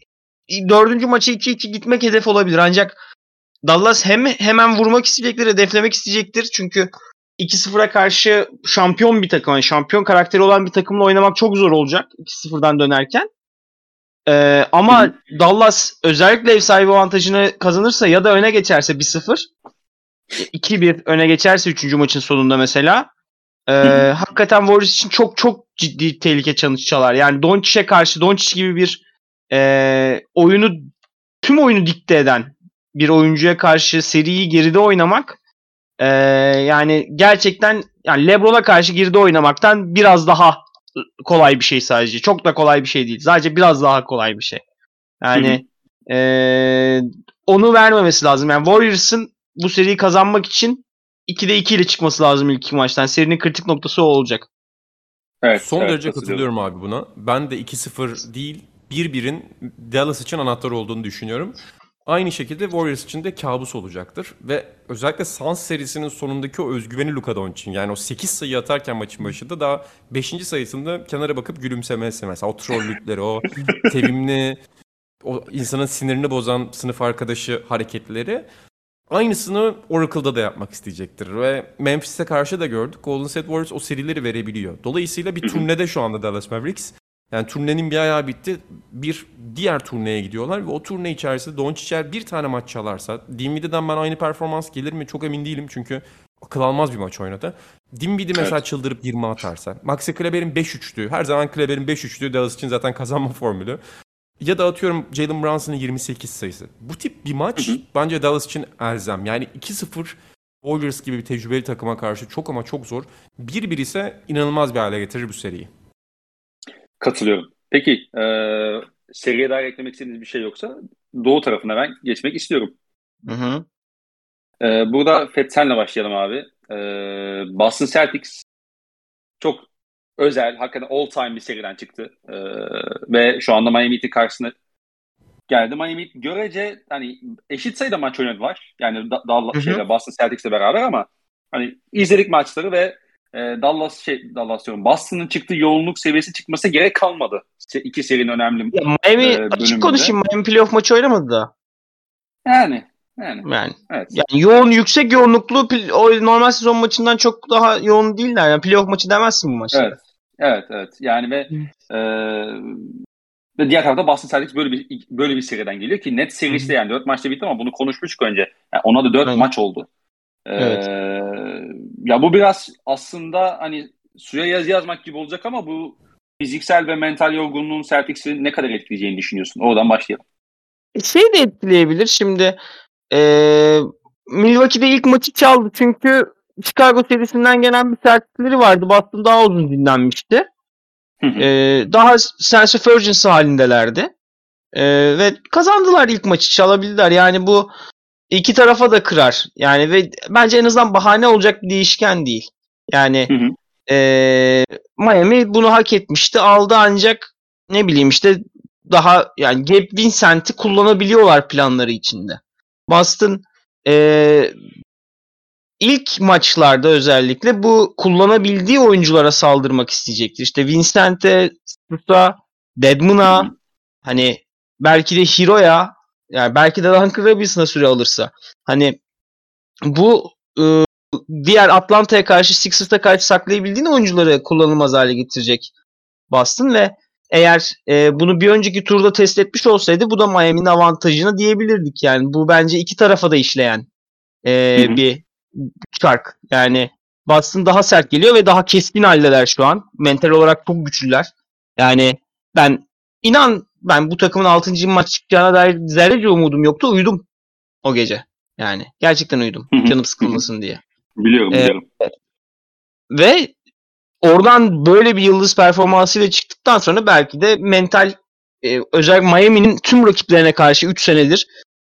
dördüncü maçı 2-2 gitmek hedef olabilir. Ancak Dallas hem hemen vurmak isteyecektir, hedeflemek isteyecektir. Çünkü 2-0'a karşı şampiyon bir takım, yani şampiyon karakteri olan bir takımla oynamak çok zor olacak 2-0'dan dönerken. Ee, ama Dallas özellikle ev sahibi avantajını kazanırsa ya da öne geçerse 1-0 2-1 öne geçerse 3. maçın sonunda mesela e, hakikaten Warriors için çok çok ciddi tehlike çanı çalar. Yani Doncic'e karşı Doncic gibi bir e, oyunu tüm oyunu dikte eden bir oyuncuya karşı seriyi geride oynamak e, yani gerçekten yani LeBron'a karşı geride oynamaktan biraz daha kolay bir şey sadece. Çok da kolay bir şey değil. Sadece biraz daha kolay bir şey. Yani e, onu vermemesi lazım. Yani Warriors'ın bu seriyi kazanmak için 2'de 2 ile çıkması lazım ilk iki maçtan. Serinin kritik noktası o olacak. Evet, Son evet, derece katılıyorum abi buna. Ben de 2-0 değil 1-1'in Dallas için anahtar olduğunu düşünüyorum. Aynı şekilde Warriors için de kabus olacaktır. Ve özellikle Suns serisinin sonundaki o özgüveni Luka Doncic'in. Yani o 8 sayı atarken maçın başında daha 5. sayısında kenara bakıp gülümsemesi mesela. O trollükleri, o *laughs* sevimli, o insanın sinirini bozan sınıf arkadaşı hareketleri. Aynısını Oracle'da da yapmak isteyecektir. Ve Memphis'e karşı da gördük. Golden State Warriors o serileri verebiliyor. Dolayısıyla bir turnede şu anda Dallas Mavericks. Yani turnenin bir ayağı bitti. Bir diğer turneye gidiyorlar ve o turne içerisinde Doncic'er bir tane maç çalarsa Dinwiddie'den ben aynı performans gelir mi çok emin değilim çünkü akıl almaz bir maç oynadı. Dinwiddie mesela evet. çıldırıp 20 atarsa. Maxi Kleber'in 5-3'lü. Her zaman Kleber'in 5-3'lü Dallas için zaten kazanma *laughs* formülü. Ya da atıyorum Jalen Brunson'ın 28 sayısı. Bu tip bir maç hı hı. bence Dallas için elzem. Yani 2-0 Warriors gibi bir tecrübeli takıma karşı çok ama çok zor. 1-1 ise inanılmaz bir hale getirir bu seriyi. Katılıyorum. Peki e, seriye dair eklemek istediğiniz bir şey yoksa doğu tarafına ben geçmek istiyorum. Hı hı. E, burada Fetsen'le başlayalım abi. E, Boston Celtics çok özel, hakikaten all time bir seriden çıktı. E, ve şu anda Miami Heat'in karşısına geldi. Miami Heat görece hani eşit sayıda maç oynadılar. Yani da, da, şeyle, Boston Celtics'le beraber ama hani izledik maçları ve e, Dallas şey Dallas diyorum Boston'ın çıktığı yoğunluk seviyesi çıkması gerek kalmadı. İki serinin önemli ya Miami e, açık konuşayım Miami playoff maçı oynamadı da. Yani yani. Yani, evet. yani yoğun yüksek yoğunluklu o normal sezon maçından çok daha yoğun değiller. Yani playoff maçı demezsin bu maçta. Evet. Evet evet. Yani ve e, ve diğer tarafta Boston Celtics böyle bir böyle bir seriden geliyor ki net serisi de yani 4 maçta bitti ama bunu konuşmuştuk önce. Yani ona da 4 evet. maç oldu. Evet. ya bu biraz aslında hani suya yaz yazmak gibi olacak ama bu fiziksel ve mental yorgunluğun Celtics'i ne kadar etkileyeceğini düşünüyorsun? Oradan başlayalım. E, şey de etkileyebilir. Şimdi e, Milwaukee'de ilk maçı çaldı çünkü Chicago serisinden gelen bir sertlikleri vardı. Boston daha uzun dinlenmişti. e, daha sense of urgency halindelerdi. E, ve kazandılar ilk maçı çalabildiler. Yani bu iki tarafa da kırar. Yani ve bence en azından bahane olacak bir değişken değil. Yani hı hı. E, Miami bunu hak etmişti. Aldı ancak ne bileyim işte daha yani Gabe Vincent'i kullanabiliyorlar planları içinde. Boston e, ilk maçlarda özellikle bu kullanabildiği oyunculara saldırmak isteyecektir. İşte Vincent'e, Susa, Deadman'a hani belki de Hiro'ya yani belki de Duncan Robinson'a süre alırsa. Hani bu e, diğer Atlanta'ya karşı Sixers'a karşı saklayabildiğin oyuncuları kullanılmaz hale getirecek Boston ve eğer e, bunu bir önceki turda test etmiş olsaydı bu da Miami'nin avantajına diyebilirdik. Yani bu bence iki tarafa da işleyen e, bir fark. Yani Boston daha sert geliyor ve daha keskin haldeler şu an. Mental olarak çok güçlüler. Yani ben inan ben bu takımın 6. maç çıkacağına dair zerrece umudum yoktu. Uyudum o gece. Yani gerçekten uyudum. Canım sıkılmasın diye. Biliyorum, ee, biliyorum. Ve oradan böyle bir yıldız performansıyla çıktıktan sonra belki de mental e, özellikle Miami'nin tüm rakiplerine karşı 3 senedir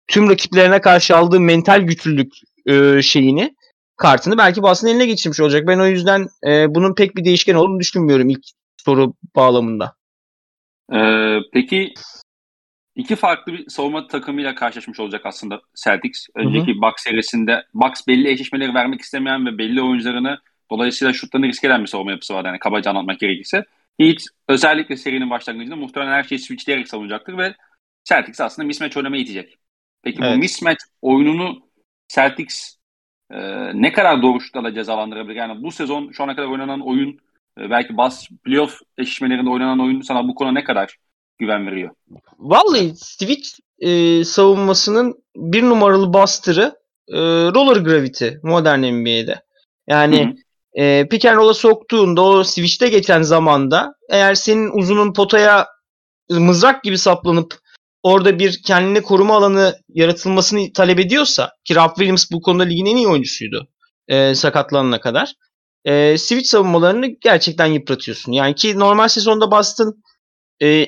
tüm rakiplerine karşı aldığı mental güçlülük e, şeyini kartını belki Boston eline geçirmiş olacak. Ben o yüzden e, bunun pek bir değişken olduğunu düşünmüyorum ilk soru bağlamında. Ee, peki iki farklı bir savunma takımıyla karşılaşmış olacak aslında Celtics. Önceki hı hı. Bucks serisinde Bucks belli eşleşmeleri vermek istemeyen ve belli oyuncularını dolayısıyla şutlarını risk eden bir savunma yapısı var. Yani kabaca anlatmak gerekirse. Heat özellikle serinin başlangıcında muhtemelen her şeyi switchleyerek savunacaktır ve Celtics aslında mismatch oynamaya itecek. Peki evet. bu mismatch oyununu Celtics e, ne kadar doğrultularla cezalandırabilir? Yani bu sezon şu ana kadar oynanan oyun belki bas playoff eşleşmelerinde oynanan oyun sana bu konuda ne kadar güven veriyor? Vallahi Switch e, savunmasının bir numaralı bastırı e, roller gravity modern NBA'de. Yani Hı hı. e, pick and roll'a soktuğunda o switch'te geçen zamanda eğer senin uzunun potaya mızrak gibi saplanıp orada bir kendine koruma alanı yaratılmasını talep ediyorsa ki Ralph Williams bu konuda ligin en iyi oyuncusuydu e, sakatlanana kadar. E, switch savunmalarını gerçekten yıpratıyorsun. Yani ki normal sezonda Boston e,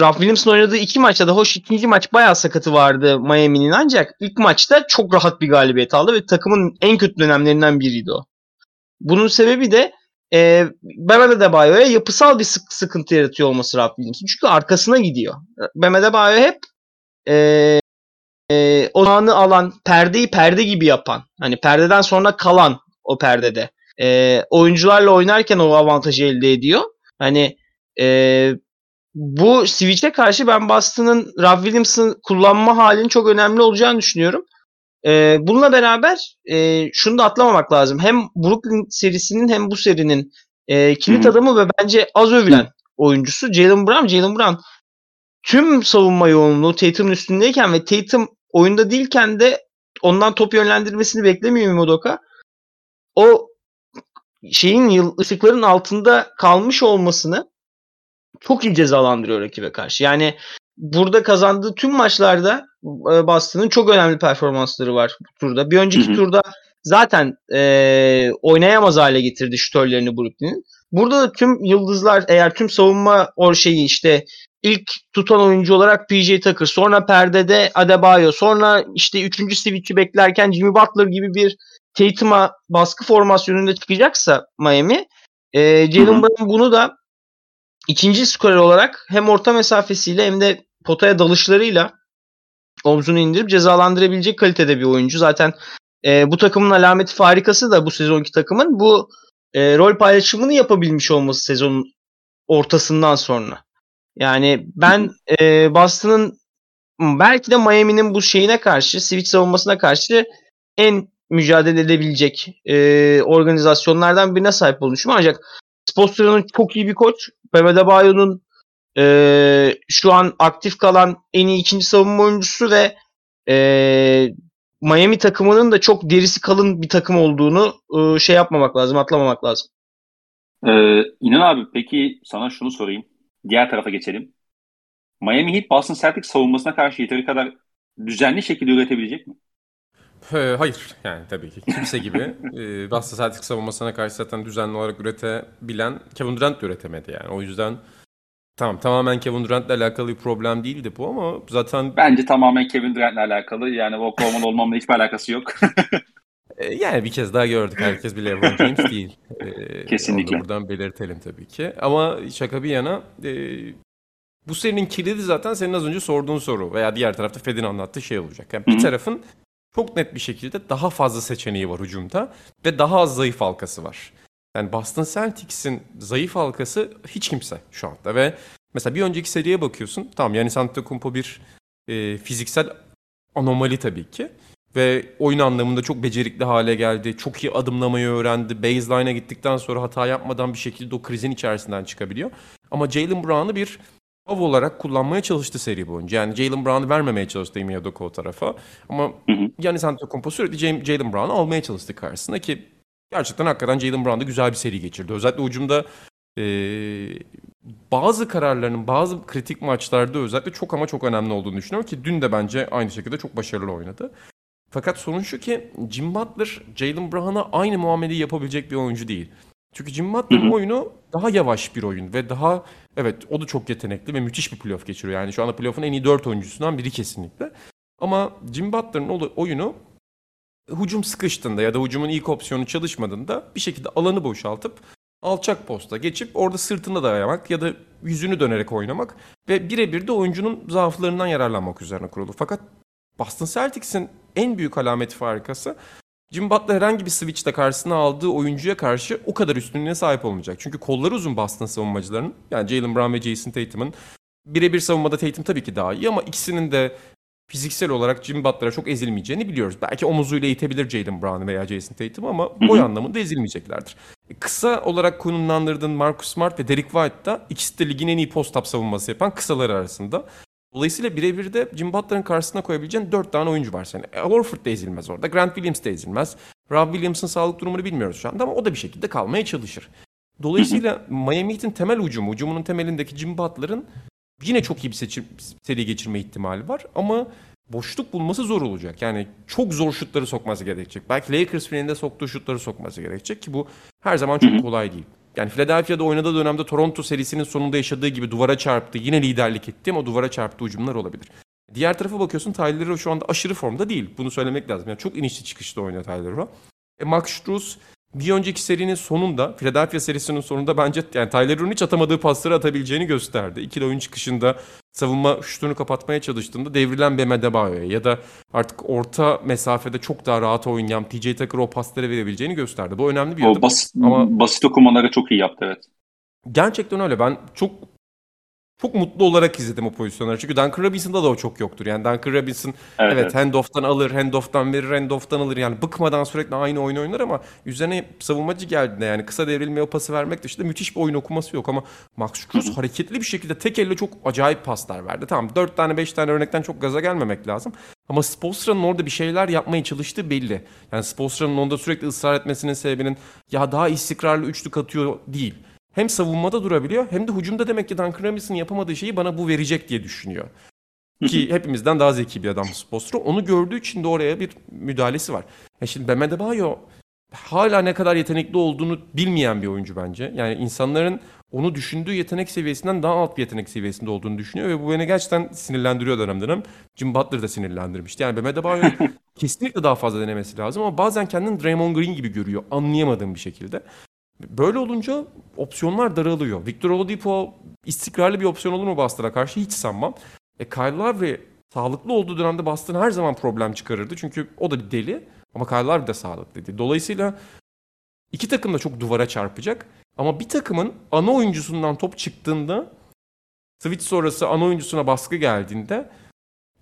Ralph Williams'ın oynadığı iki maçta da hoş ikinci maç bayağı sakatı vardı Miami'nin ancak ilk maçta çok rahat bir galibiyet aldı ve takımın en kötü dönemlerinden biriydi o. Bunun sebebi de e, Bam Adebayo'ya yapısal bir sık- sıkıntı yaratıyor olması Ralph Williams'ın. Çünkü arkasına gidiyor. Bam Adebayo hep e, e, o anı alan, perdeyi perde gibi yapan, hani perdeden sonra kalan o perdede. E, oyuncularla oynarken o avantajı elde ediyor. Hani e, bu switch'e karşı ben Boston'ın Rob Williams'ın kullanma halinin çok önemli olacağını düşünüyorum. Ee, bununla beraber e, şunu da atlamamak lazım. Hem Brooklyn serisinin hem bu serinin e, kilit adamı ve bence az övülen oyuncusu Jalen Brown. Jalen Brown tüm savunma yoğunluğu Tatum'un üstündeyken ve Tatum oyunda değilken de ondan top yönlendirmesini beklemiyor Modoka. O şeyin yıl- ışıkların altında kalmış olmasını çok iyi cezalandırıyor rakibe karşı. Yani burada kazandığı tüm maçlarda e, Boston'ın çok önemli performansları var bu turda. Bir önceki Hı hı. turda zaten e, oynayamaz hale getirdi şütörlerini Brooklyn'in. Burada da tüm yıldızlar eğer tüm savunma o şeyi işte ilk tutan oyuncu olarak PJ Tucker, sonra perdede Adebayo, sonra işte üçüncü switch'i beklerken Jimmy Butler gibi bir Tatum'a baskı formasyonunda çıkacaksa Miami, e, Jalen. Brown bunu da ikinci skorer olarak hem orta mesafesiyle hem de potaya dalışlarıyla omzunu indirip cezalandırabilecek kalitede bir oyuncu. Zaten e, bu takımın alameti farikası da bu sezonki takımın bu e, rol paylaşımını yapabilmiş olması sezonun ortasından sonra. Yani ben e, Boston'ın belki de Miami'nin bu şeyine karşı, switch savunmasına karşı en mücadele edebilecek e, organizasyonlardan birine sahip olduğunu düşünüyorum. Ancak Spostra'nın çok iyi bir koç. Bam Adebayo'nun e, şu an aktif kalan en iyi ikinci savunma oyuncusu ve e, Miami takımının da çok derisi kalın bir takım olduğunu e, şey yapmamak lazım, atlamamak lazım. Ee, İnan abi peki sana şunu sorayım. Diğer tarafa geçelim. Miami Heat Boston Celtics savunmasına karşı yeteri kadar düzenli şekilde üretebilecek mi? Ee, hayır yani tabii ki kimse gibi. *laughs* e, Boston Celtics savunmasına karşı zaten düzenli olarak üretebilen Kevin Durant de üretemedi yani. O yüzden tamam tamamen Kevin Durant'le alakalı bir problem değildi bu ama zaten Bence tamamen Kevin Durant'le alakalı. Yani Oklahoma'lı olmamla hiçbir alakası yok. *laughs* e, yani bir kez daha gördük herkes bir LeBron James değil. E, Kesinlikle. Buradan belirtelim tabii ki. Ama şaka bir yana e, bu serinin kilidi zaten senin az önce sorduğun soru veya diğer tarafta Fed'in anlattığı şey olacak. Yani bir tarafın çok net bir şekilde daha fazla seçeneği var hücumda ve daha az zayıf halkası var. Yani Boston Celtics'in zayıf halkası hiç kimse şu anda ve mesela bir önceki seriye bakıyorsun. Tamam Giannis Antetokounmpo bir e, fiziksel anomali tabii ki ve oyun anlamında çok becerikli hale geldi. Çok iyi adımlamayı öğrendi. Baseline'a gittikten sonra hata yapmadan bir şekilde o krizin içerisinden çıkabiliyor. Ama Jalen Brown'u bir av olarak kullanmaya çalıştı seri boyunca. Yani Jalen Brown'u vermemeye çalıştı Ime Udoka o tarafa. Ama Hı hı. Giannis Antetokounmpo sürekli Jalen Brown'u almaya çalıştı karşısına ki gerçekten hakikaten Jalen Brown da güzel bir seri geçirdi. Özellikle ucumda bazı kararlarının bazı kritik maçlarda özellikle çok ama çok önemli olduğunu düşünüyorum ki dün de bence aynı şekilde çok başarılı oynadı. Fakat sorun şu ki Jim Butler Jalen Brown'a aynı muameleyi yapabilecek bir oyuncu değil. Çünkü Jim Butler'ın oyunu daha yavaş bir oyun ve daha evet o da çok yetenekli ve müthiş bir playoff geçiriyor. Yani şu anda playoff'un en iyi 4 oyuncusundan biri kesinlikle. Ama Jim Butler'ın oyunu hücum sıkıştığında ya da hücumun ilk opsiyonu çalışmadığında bir şekilde alanı boşaltıp alçak posta geçip orada sırtına dayamak ya da yüzünü dönerek oynamak ve birebir de oyuncunun zaaflarından yararlanmak üzerine kurulu. Fakat Boston Celtics'in en büyük alameti farikası Jim Butler herhangi bir switch'te karşısına aldığı oyuncuya karşı o kadar üstünlüğe sahip olmayacak. Çünkü kolları uzun Boston savunmacılarının. Yani Jalen Brown ve Jason Tatum'un birebir savunmada Tatum tabii ki daha iyi ama ikisinin de fiziksel olarak Jimmy Butler'a çok ezilmeyeceğini biliyoruz. Belki omuzuyla itebilir Jalen Brown veya Jason Tatum ama boy anlamında ezilmeyeceklerdir. E, kısa olarak konumlandırdığın Marcus Smart ve Derek White da ikisi de ligin en iyi post-up savunması yapan kısalar arasında. Dolayısıyla birebir de Jim Butler'ın karşısına koyabileceğin dört tane oyuncu var senin. Al Horford da ezilmez orada. Grant Williams da ezilmez. Rob Williams'ın sağlık durumunu bilmiyoruz şu anda ama o da bir şekilde kalmaya çalışır. Dolayısıyla *laughs* Miami Heat'in temel ucumu, ucumunun temelindeki Jim Butler'ın yine çok iyi bir seçim, seri geçirme ihtimali var ama boşluk bulması zor olacak. Yani çok zor şutları sokması gerekecek. Belki Lakers finalinde soktuğu şutları sokması gerekecek ki bu her zaman çok kolay değil. Yani Philadelphia'da oynadığı dönemde Toronto serisinin sonunda yaşadığı gibi duvara çarptı. Yine liderlik etti ama duvara çarptı ucumlar olabilir. Diğer tarafa bakıyorsun Tyler Hero şu anda aşırı formda değil. Bunu söylemek lazım. Yani çok inişli çıkışlı oynuyor Tyler Hero. E Max Struz bir önceki serinin sonunda, Philadelphia serisinin sonunda bence yani Tyler Hero'nun hiç atamadığı pasları atabileceğini gösterdi. İkili oyun çıkışında savunma şutunu kapatmaya çalıştığında devrilen Bam Adebayo'ya ya da artık orta mesafede çok daha rahat oynayan TJ Tucker o pasları verebileceğini gösterdi. Bu önemli bir adım. O basit, ama basit okumaları çok iyi yaptı evet. Gerçekten öyle. Ben çok çok mutlu olarak izledim o pozisyonları. Çünkü Duncan Robinson'da da o çok yoktur. Yani Duncan Robinson evet, evet, evet. handoff'tan alır, handoff'tan verir, handoff'tan alır. Yani bıkmadan sürekli aynı oyun oynar ama üzerine savunmacı geldiğinde yani kısa devrilmeye o pası vermek dışında müthiş bir oyun okuması yok ama Max Struz hareketli bir şekilde tek elle çok acayip paslar verdi. Tamam 4 tane 5 tane örnekten çok gaza gelmemek lazım. Ama Spolstra'nın orada bir şeyler yapmaya çalıştığı belli. Yani Spolstra'nın onda sürekli ısrar etmesinin sebebinin ya daha istikrarlı üçlük atıyor değil hem savunmada durabiliyor hem de hücumda demek ki Duncan Robinson'ın yapamadığı şeyi bana bu verecek diye düşünüyor. Ki hepimizden daha zeki bir adam Spolstra. Onu gördüğü için de oraya bir müdahalesi var. Ya şimdi Bam Adebayo hala ne kadar yetenekli olduğunu bilmeyen bir oyuncu bence. Yani insanların onu düşündüğü yetenek seviyesinden daha alt bir yetenek seviyesinde olduğunu düşünüyor ve bu beni gerçekten sinirlendiriyor dönem dönem. Jim Butler da sinirlendirmişti. Yani Bam Adebayo *laughs* kesinlikle daha fazla denemesi lazım ama bazen kendini Draymond Green gibi görüyor anlayamadığım bir şekilde. Böyle olunca opsiyonlar daralıyor. Victor Oladipo istikrarlı bir opsiyon olur mu Boston'a karşı hiç sanmam. E Kyle Lowry sağlıklı olduğu dönemde Boston her zaman problem çıkarırdı. Çünkü o da bir deli ama Kyle Lowry de sağlıklıydı. Dolayısıyla iki takım da çok duvara çarpacak. Ama bir takımın ana oyuncusundan top çıktığında switch sonrası ana oyuncusuna baskı geldiğinde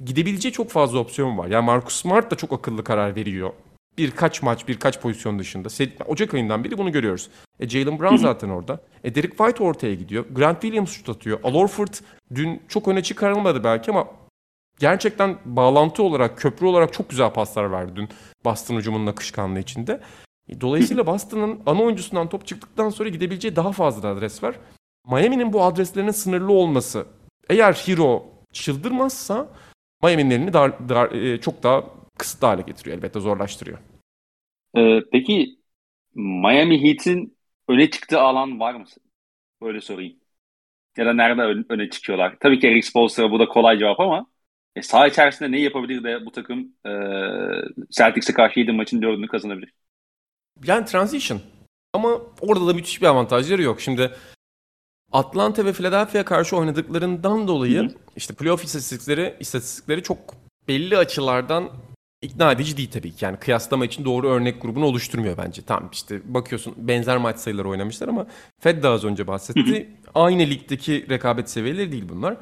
gidebileceği çok fazla opsiyon var. Yani Marcus Smart da çok akıllı karar veriyor birkaç maç, birkaç pozisyon dışında. Ocak ayından beri bunu görüyoruz. E Jalen Brown zaten orada. E Derek White ortaya gidiyor. Grant Williams şut atıyor. Al Horford dün çok öne çıkarılmadı belki ama gerçekten bağlantı olarak, köprü olarak çok güzel paslar verdi dün Boston hücumunun akışkanlığı içinde. E, dolayısıyla Boston'ın ana oyuncusundan top çıktıktan sonra gidebileceği daha fazla adres var. Miami'nin bu adreslerinin sınırlı olması eğer Hero çıldırmazsa Miami'nin elini dar, dar, e, çok daha kısıtlı hale getiriyor elbette zorlaştırıyor. Ee, peki Miami Heat'in öne çıktığı alan var mı? Böyle sorayım. Ya da nerede öne çıkıyorlar? Tabii ki Eric Spoelstra bu da kolay cevap ama e, saha içerisinde ne yapabilir de bu takım e, Celtics'e karşı 7 maçın 4'ünü kazanabilir? Yani transition. Ama orada da müthiş bir avantajları yok. Şimdi Atlanta ve Philadelphia karşı oynadıklarından dolayı Hı-hı. işte playoff istatistikleri istatistikleri çok belli açılardan ikna edici değil tabii ki. Yani kıyaslama için doğru örnek grubunu oluşturmuyor bence. Tamam işte bakıyorsun benzer maç sayıları oynamışlar ama Fed daha az önce bahsetti. Aynı ligdeki rekabet seviyeleri değil bunlar.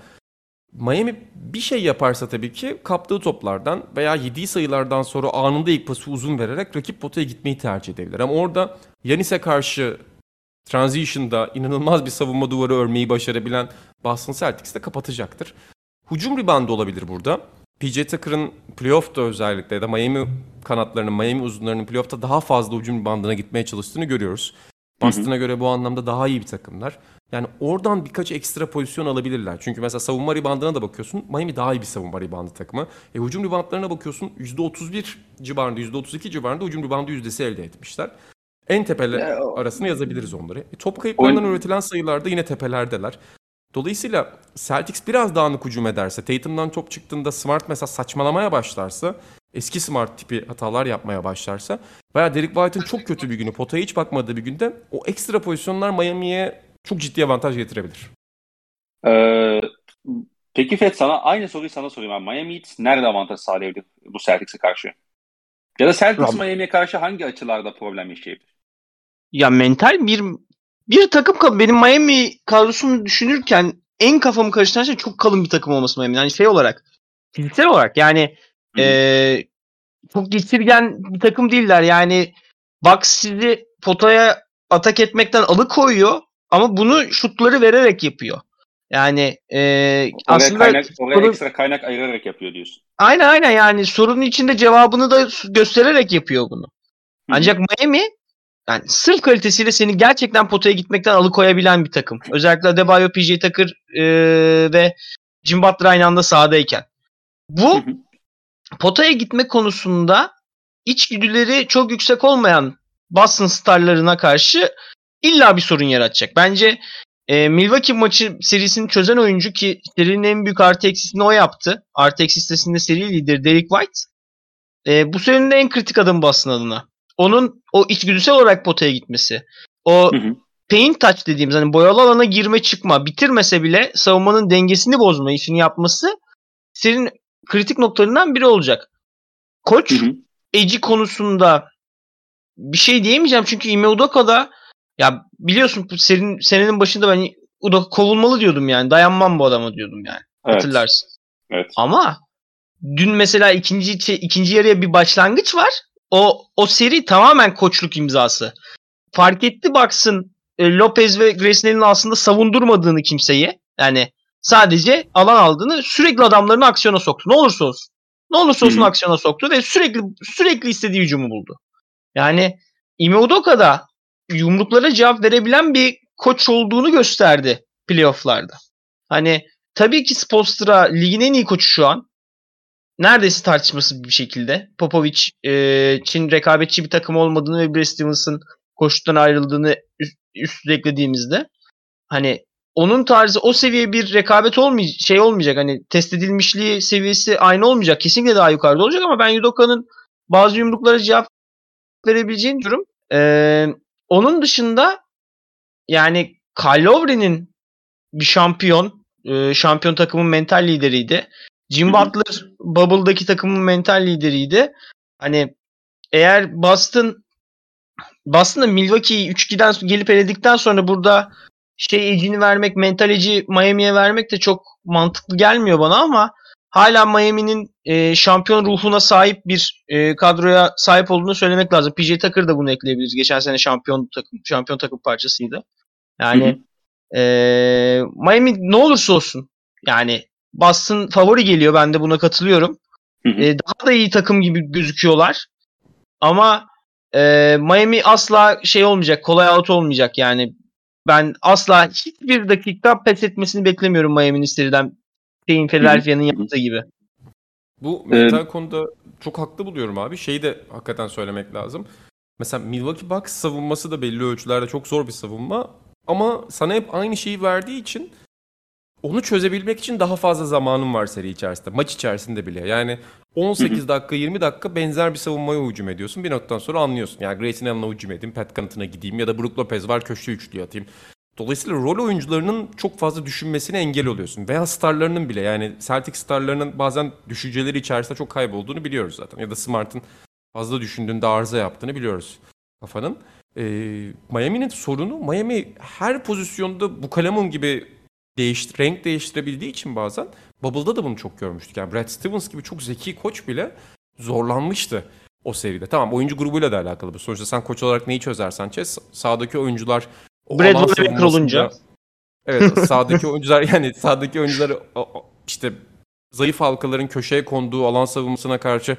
Miami bir şey yaparsa tabii ki kaptığı toplardan veya yediği sayılardan sonra anında ilk pası uzun vererek rakip potaya gitmeyi tercih edebilir. Ama orada Yanis'e karşı transition'da inanılmaz bir savunma duvarı örmeyi başarabilen Boston Celtics de kapatacaktır. Hücum ribandı olabilir burada. PJ Tucker'ın playoff'ta özellikle ya da Miami kanatlarının, Miami uzunlarının playoff'ta daha fazla ucum bandına gitmeye çalıştığını görüyoruz. Boston'a göre bu anlamda daha iyi bir takımlar. Yani oradan birkaç ekstra pozisyon alabilirler. Çünkü mesela savunma ribandına da bakıyorsun. Miami daha iyi bir savunma ribandı takımı. E, hücum ribandlarına bakıyorsun. %31 civarında, %32 civarında hücum ribandı yüzdesi elde etmişler. En tepeler arasını yazabiliriz onları. E, top kayıplarından Oyun... üretilen sayılarda yine tepelerdeler. Dolayısıyla Celtics biraz dağınık hücum ederse, Tatum'dan top çıktığında Smart mesela saçmalamaya başlarsa, eski Smart tipi hatalar yapmaya başlarsa veya Derek White'ın çok kötü bir günü, potaya hiç bakmadığı bir günde o ekstra pozisyonlar Miami'ye çok ciddi avantaj getirebilir. Ee, peki Fed sana aynı soruyu sana sorayım. Yani Miami Heat nerede avantaj sağlayabilir bu Celtics'e karşı? Ya da Celtics Miami'ye karşı hangi açılarda problem yaşayabilir? Ya mental bir bir takım benim Miami kadrosunu düşünürken en kafamı karıştıran şey çok kalın bir takım olması Miami. Yani şey olarak Fiziksel olarak yani e, çok geçirgen bir takım değiller. Yani Bucks sizi potaya atak etmekten alıkoyuyor ama bunu şutları vererek yapıyor. Yani e, Oraya, aslında kaynak, oraya sorun- ekstra kaynak ayırarak yapıyor diyorsun. aynen aynen yani sorunun içinde cevabını da göstererek yapıyor bunu. Ancak Miami yani sırf kalitesiyle seni gerçekten potaya gitmekten alıkoyabilen bir takım. Özellikle Adebayo, PJ Tucker e, ve Jim Butler aynı anda sahadayken. Bu potaya gitme konusunda içgüdüleri çok yüksek olmayan Boston starlarına karşı illa bir sorun yaratacak. Bence e, Milwaukee maçı serisini çözen oyuncu ki serinin en büyük artı eksisini o yaptı. Artı eksi listesinde seri lideri Derek White. E, bu serinin de en kritik adımı Boston adına. Onun o içgüdüsel olarak potaya gitmesi. O Hı hı. paint touch dediğimiz hani boyalı alana girme çıkma bitirmese bile savunmanın dengesini bozma işini yapması serinin kritik noktalarından biri olacak. Koç Hı hı. Eci konusunda bir şey diyemeyeceğim çünkü Ime Udoka'da ya biliyorsun senin senenin başında ben Udoka kovulmalı diyordum yani. Dayanmam bu adama diyordum yani. Evet. Hatırlarsın. Evet. Ama dün mesela ikinci ikinci yarıya bir başlangıç var. O o seri tamamen koçluk imzası. Fark etti baksın e, Lopez ve Grayson aslında savundurmadığını kimseyi. Yani sadece alan aldığını sürekli adamlarını aksiyona soktu. Ne olursa olsun. Ne olursa olsun hı. aksiyona soktu ve sürekli sürekli istediği hücumu buldu. Yani Ime Udoka da yumruklara cevap verebilen bir koç olduğunu gösterdi playofflarda. Hani tabii ki Spoelstra ligin en iyi koçu şu an. Neredeyse tartışmasız bir şekilde. Popovic e, Çin rekabetçi bir takım olmadığını ve Brad Stevens'ın koçluktan ayrıldığını üst, üstüne eklediğimizde hani onun tarzı o seviye bir rekabet olmayacak şey olmayacak hani test edilmişliği seviyesi aynı olmayacak kesinlikle daha yukarıda olacak ama ben Udoka'nın bazı yumruklara cevap verebileceğini durum. Ee, onun dışında yani Kyle Lowry'nin bir şampiyon, e, şampiyon takımın mental lideriydi. Jim. Butler Bubble'daki takımın mental lideriydi. Hani eğer Boston Boston'da Milwaukee'yi 3-2'den gelip eledikten sonra burada şey ecini vermek, mental eci Miami'ye vermek de çok mantıklı gelmiyor bana ama hala Miami'nin e, şampiyon ruhuna sahip bir e, kadroya sahip olduğunu söylemek lazım. PJ Tucker da bunu ekleyebiliriz. Geçen sene şampiyon takım şampiyon takım parçasıydı. Yani Hı hı. e, Miami ne olursa olsun yani Boston favori geliyor. Ben de buna katılıyorum. Hı hı. E, daha da iyi takım gibi gözüküyorlar. Ama e, Miami asla şey olmayacak. Kolay out olmayacak yani. Ben asla hiçbir dakika pes etmesini beklemiyorum Miami'nin seriden. Şeyin Philadelphia'nın yaptığı gibi. Bu mental konuda çok haklı buluyorum abi. Şeyi de hakikaten söylemek lazım. Mesela Milwaukee Bucks savunması da belli ölçülerde çok zor bir savunma. Ama sana hep aynı şeyi verdiği için onu çözebilmek için daha fazla zamanın var seri içerisinde. Maç içerisinde bile. Yani 18 dakika 20 dakika benzer bir savunmaya hücum ediyorsun. Bir noktadan sonra anlıyorsun. Yani Grayson Allen'a hücum edeyim, Pat Connaughton'a gideyim ya da Brook Lopez var köşe üçlü atayım. Dolayısıyla rol oyuncularının çok fazla düşünmesine engel oluyorsun. Veya starlarının bile yani Celtic starlarının bazen düşünceleri içerisinde çok kaybolduğunu biliyoruz zaten. Ya da Smart'ın fazla düşündüğünde arıza yaptığını biliyoruz kafanın. Ee, Miami'nin sorunu Miami her pozisyonda bu kalemun gibi değiş, renk değiştirebildiği için bazen Bubble'da da bunu çok görmüştük. Yani Brad Stevens gibi çok zeki koç bile zorlanmıştı o seride. Tamam oyuncu grubuyla da alakalı bu. Sonuçta sen koç olarak neyi çözersen çöz. Sağdaki oyuncular o Brad savunmasında- olunca. Evet *laughs* sağdaki oyuncular yani sağdaki oyuncular işte zayıf halkaların köşeye konduğu alan savunmasına karşı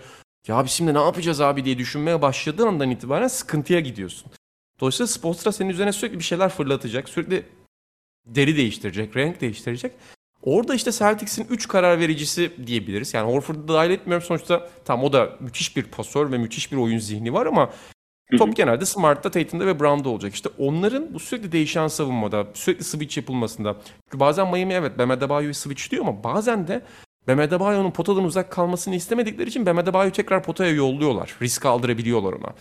ya biz şimdi ne yapacağız abi diye düşünmeye başladığı andan itibaren sıkıntıya gidiyorsun. Dolayısıyla Spoelstra senin üzerine sürekli bir şeyler fırlatacak. Sürekli deri değiştirecek, renk değiştirecek. Orada işte Celtics'in 3 karar vericisi diyebiliriz. Yani Horford'u da dahil etmiyorum. Sonuçta tam o da müthiş bir pasör ve müthiş bir oyun zihni var ama top genelde Smart'ta, Tatum'da ve Brown'da olacak. İşte onların bu sürekli değişen savunmada, sürekli switch yapılmasında. Çünkü bazen Miami evet Bam Adebayo'yu switchliyor ama bazen de Bam Adebayo'nun potadan uzak kalmasını istemedikleri için Bam Adebayo'yu tekrar potaya yolluyorlar. Risk aldırabiliyorlar ona.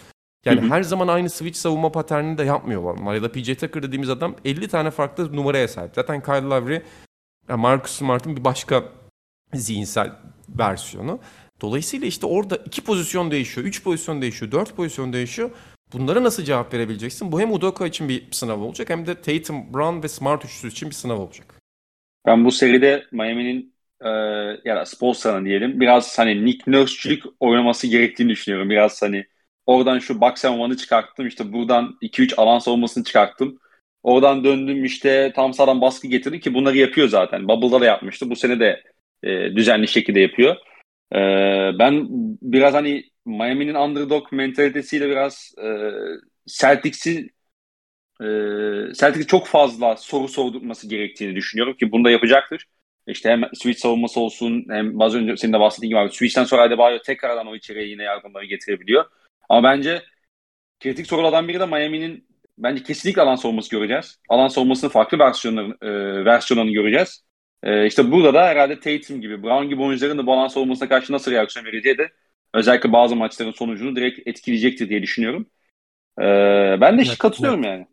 Yani her zaman aynı switch savunma paternini de yapmıyorlar onlar. Ya da PJ Tucker dediğimiz adam 50 tane farklı numaraya sahip. Zaten Kyle Lowry, Marcus Smart'ın bir başka zihinsel versiyonu. Dolayısıyla işte orada iki pozisyon değişiyor, üç pozisyon değişiyor, dört pozisyon değişiyor. Bunlara nasıl cevap verebileceksin? Bu hem Udoka için bir sınav olacak hem de Tatum, Brown ve Smart üçlüsü için bir sınav olacak. Ben bu seride Miami'nin e, ya da Spolstra'nın diyelim biraz hani Nick Nurse'çülük oynaması gerektiğini düşünüyorum. Biraz hani oradan şu box and one'ı çıkarttım işte buradan 2-3 alan savunmasını çıkarttım. Oradan döndüm işte tam sağdan baskı getirdi ki bunları yapıyor zaten. Bubble'da da yapmıştı. Bu sene de e, düzenli şekilde yapıyor. E, ben biraz hani Miami'nin underdog mentalitesiyle biraz e, Celtics'i e, Celtics'e çok fazla soru sordurması gerektiğini düşünüyorum ki bunu da yapacaktır. İşte hem switch savunması olsun hem az önce senin de bahsettiğin gibi abi switch'ten sonra Adebayo tekrardan o içeriye yine yardımları getirebiliyor. Ama bence kritik sorulardan biri de Miami'nin bence kesinlikle alan savunması göreceğiz. Alan savunmasının farklı versiyonlarını, e, versiyonlarını göreceğiz. E, işte burada da herhalde Tatum gibi, Brown gibi oyuncuların da bu alan savunmasına karşı nasıl reaksiyon vereceği de özellikle bazı maçların sonucunu direkt etkileyecektir diye düşünüyorum. E, ben de Evet, katılıyorum yani.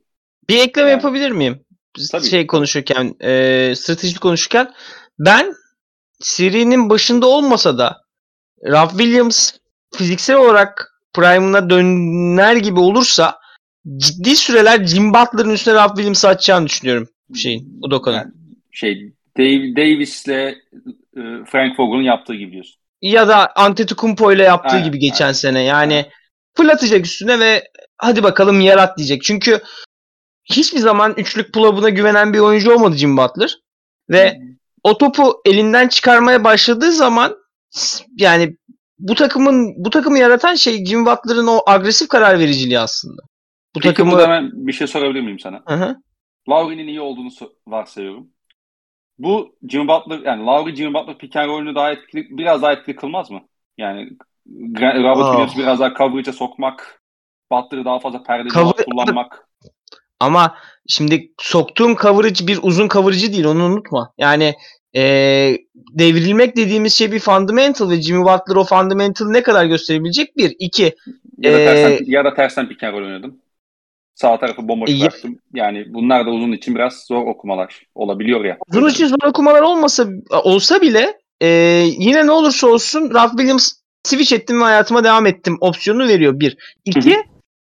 Bir ekleme Yani. yapabilir miyim? Tabii. Şey konuşurken, e, strateji konuşurken ben serinin başında olmasa da Ralph Williams fiziksel olarak prime'ına döner gibi olursa ciddi süreler Jim Butler'ın üstüne Ralph Williams'ı açacağını düşünüyorum şeyin, Udoka'nın. Yani şey Dave, Davis'le e, Frank Vogel'ın yaptığı gibi diyorsun. Ya da Antetokounmpo ile yaptığı Aynen, gibi geçen aynen. sene. Yani Aynen. fırlatacak üstüne ve hadi bakalım yarat diyecek. Çünkü hiçbir zaman üçlük pull-up'una güvenen bir oyuncu olmadı Jim Butler. Ve o topu elinden çıkarmaya başladığı zaman yani bu takımın bu takımı yaratan şey Jim Butler'ın o agresif karar vericiliği aslında. Bu Peki takımı burada bir şey sorabilir miyim sana? Hı hı. Lowry'nin iyi olduğunu varsayıyorum. Bu Jimmy Butler yani Lowry Jimmy Butler pick and roll'ünü daha etkili, biraz daha etkili kılmaz mı? Yani Robert. Williams'ı biraz daha coverage'a sokmak, Butler'ı daha fazla perdeci Cover- kullanmak. Ama şimdi soktuğun coverage bir uzun coverage'ı değil onu unutma. Yani eee, devrilmek dediğimiz şey bir fundamental ve Jimmy Butler o fundamental ne kadar gösterebilecek? Bir. iki Ya da Ee, tersten, ya da tersten pick and roll oynadım. Sağ tarafı bomboş bıraktım. Yani bunlar da uzun için biraz zor okumalar olabiliyor ya. Uzun için zor okumalar olmasa olsa bile e, yine ne olursa olsun Ralph Williams switch ettim ve hayatıma devam ettim opsiyonu veriyor bir. İki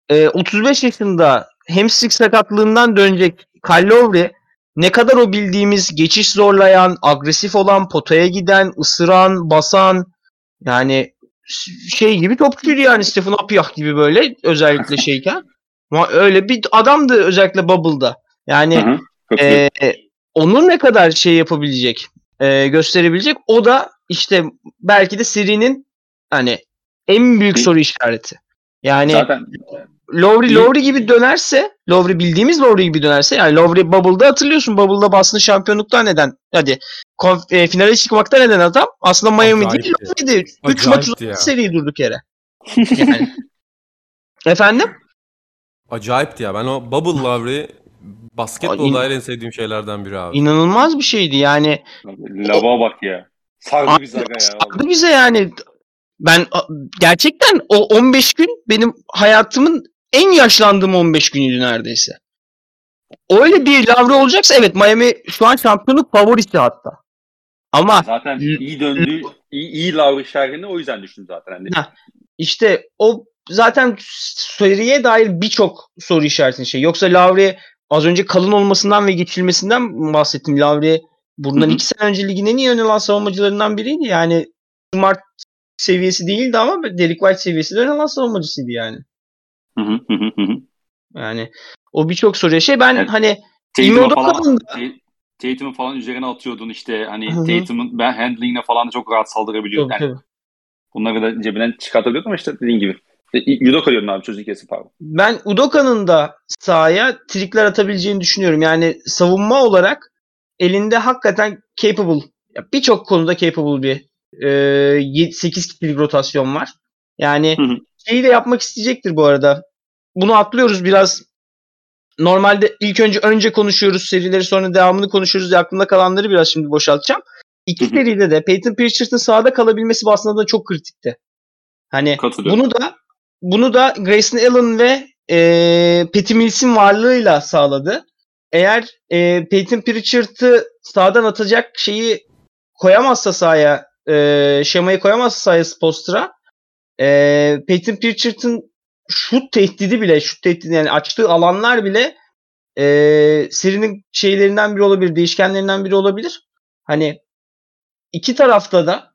e, 35 yaşında hamstring sakatlığından dönecek Kyle Lowry ne kadar o bildiğimiz geçiş zorlayan, agresif olan, potaya giden, ısıran, basan yani şey gibi topçuydu yani Stephen Appiah gibi böyle özellikle *laughs* şeyken. Öyle bir adamdı özellikle Bubble'da. Yani Hı hı, katılıyorum. ee, onu ne kadar şey yapabilecek, e, gösterebilecek o da işte belki de serinin hani en büyük soru işareti. Yani Zaten Lowry Lowry gibi dönerse, Lowry bildiğimiz Lowry gibi dönerse yani Lowry Bubble'da hatırlıyorsun Bubble'da Boston şampiyonluktan neden hadi konf- e, finale çıkmaktan neden adam aslında Miami değil Acayipti. Lowry'di. 3 maç uzattı seriyi durduk yere. Yani. *laughs* Efendim? Acayipti ya. Ben o Bubble Lowry basketbol Ay, dair en sevdiğim şeylerden biri abi. İnanılmaz bir şeydi yani. lava bak ya. Sardı aga ya. Sardı bize yani. Ben gerçekten o 15 gün benim hayatımın en yaşlandığım 15 günüydü neredeyse. Öyle bir lavra olacaksa evet Miami şu an şampiyonluk favorisi hatta. Ama Zaten iyi döndü. iyi, iyi Lowry şerhini o yüzden düşündüm zaten. Hani Ha. işte o zaten seriye dair birçok soru işaretinin şey. Yoksa Lavre az önce kalın olmasından ve geçilmesinden bahsettim. Lavre bundan iki sene önce ligin en iyi ön alan savunmacılarından biriydi. Yani Smart seviyesi değildi ama Derek White seviyesi de ön alan savunmacısıydı yani. Yani o birçok soruya şey ben Evet. hani Tatum'u İmodo falan, kadın da- Ta- Tatum'u falan üzerine atıyordun işte hani. Tatum'un ben handling'ine falan çok rahat saldırabiliyor. tabii, Yani bunları da cebinden çıkartabiliyordun ama işte dediğin gibi. E, Yudoka diyordun abi sözü kesin pardon. ben Udoka'nın da sahaya trikler atabileceğini düşünüyorum. Yani savunma olarak elinde hakikaten capable, birçok konuda capable bir e, 8 kişilik rotasyon var. Yani Hı hı. Şeyi de yapmak isteyecektir bu arada. Bunu atlıyoruz biraz. Normalde ilk önce önce konuşuyoruz serileri sonra devamını konuşuyoruz diye aklımda kalanları biraz şimdi boşaltacağım. İki seride de Peyton Pritchard'ın sahada kalabilmesi bu aslında da çok kritikti. Hani bunu da bunu da Grayson Allen ve e, Patty Mills'in varlığıyla sağladı. Eğer e, Peyton Pritchard'ı sağdan atacak şeyi koyamazsa sahaya, e, şemayı koyamazsa sahaya Spoelstra, e, Peyton Pritchard'ın şut tehdidi bile, şut tehdidi yani açtığı alanlar bile e, serinin şeylerinden biri olabilir, değişkenlerinden biri olabilir. Hani iki tarafta da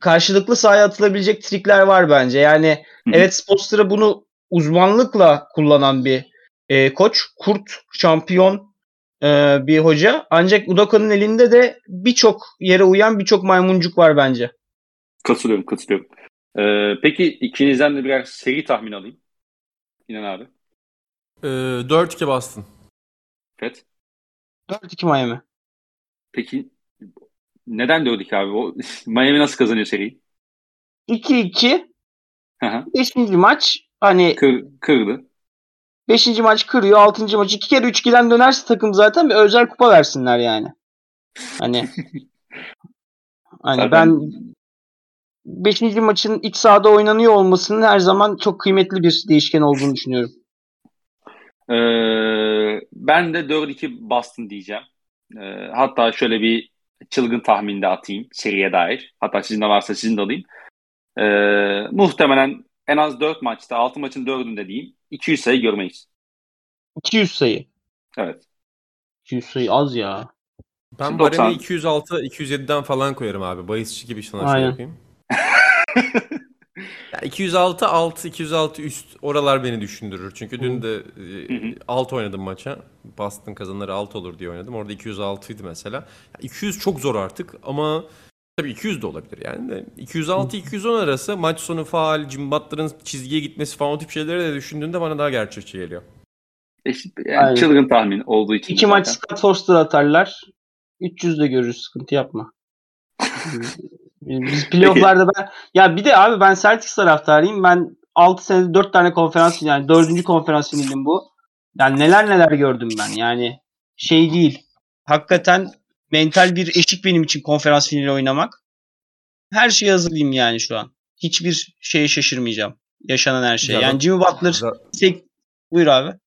karşılıklı sahaya atılabilecek trikler var bence. Yani Hı hı. evet Spoelstra bunu uzmanlıkla kullanan bir e, koç. Kurt şampiyon e, bir hoca. Ancak Udoka'nın elinde de birçok yere uyan birçok maymuncuk var bence. Katılıyorum, katılıyorum. Ee, peki ikinizden de birer seri tahmin alayım. İnan abi. Ee, 4-2 Boston. Fet. 4-2 Miami. Peki neden 4-2 abi? O, *laughs* Miami nasıl kazanıyor seriyi? 2-2 Hı hı. 5. maç hani Kır, kırdı. 5. maç kırıyor. 6. maç 2 kere 3 giden dönerse takım zaten bir özel kupa versinler yani. Hani *laughs* hani Zaten- ben 5. maçın iç sahada oynanıyor olmasının her zaman çok kıymetli bir değişken olduğunu düşünüyorum. Ee, ben de 4-2 Boston diyeceğim. Ee, hatta şöyle bir çılgın tahmin de atayım seriye dair. Hatta sizin de varsa sizin de alayım. Ee, muhtemelen en az 4 maçta 6 maçın 4'ünde diyeyim 200 sayı görmeyiz. 200 sayı. Evet. 200 sayı az ya. Ben 90. baremi 206 207'den falan koyarım abi. Bahisçi gibi şey Aynen. yapayım. *laughs* Ya 206 alt 206 üst oralar beni düşündürür. Çünkü dün de e, alt oynadım maça. Boston kazanları alt olur diye oynadım. Orada 206 idi mesela. Ya 200 çok zor artık ama tabii 200 de olabilir yani de. 206 210 arası maç sonu faal, Jim Butler'ın çizgiye gitmesi falan o tip şeyleri de düşündüğünde bana daha gerçekçi geliyor. Eşit, yani Aynen. çılgın tahmin olduğu için. 2 zaten. maç Scott Foster atarlar. 300 de görürüz. Sıkıntı yapma. *laughs* Biz playoff'larda ben ya bir de abi ben Celtics taraftarıyım. Ben 6 senede 4 tane konferans yani 4. konferans finalim bu. Yani neler neler gördüm ben. Yani şey değil. Hakikaten mental bir eşik benim için konferans finali oynamak. Her şeye hazırlayayım yani şu an. Hiçbir şeye şaşırmayacağım. Yaşanan her şeye. Zaten- Yani Jimmy Butler Za- tek... Buyur abi.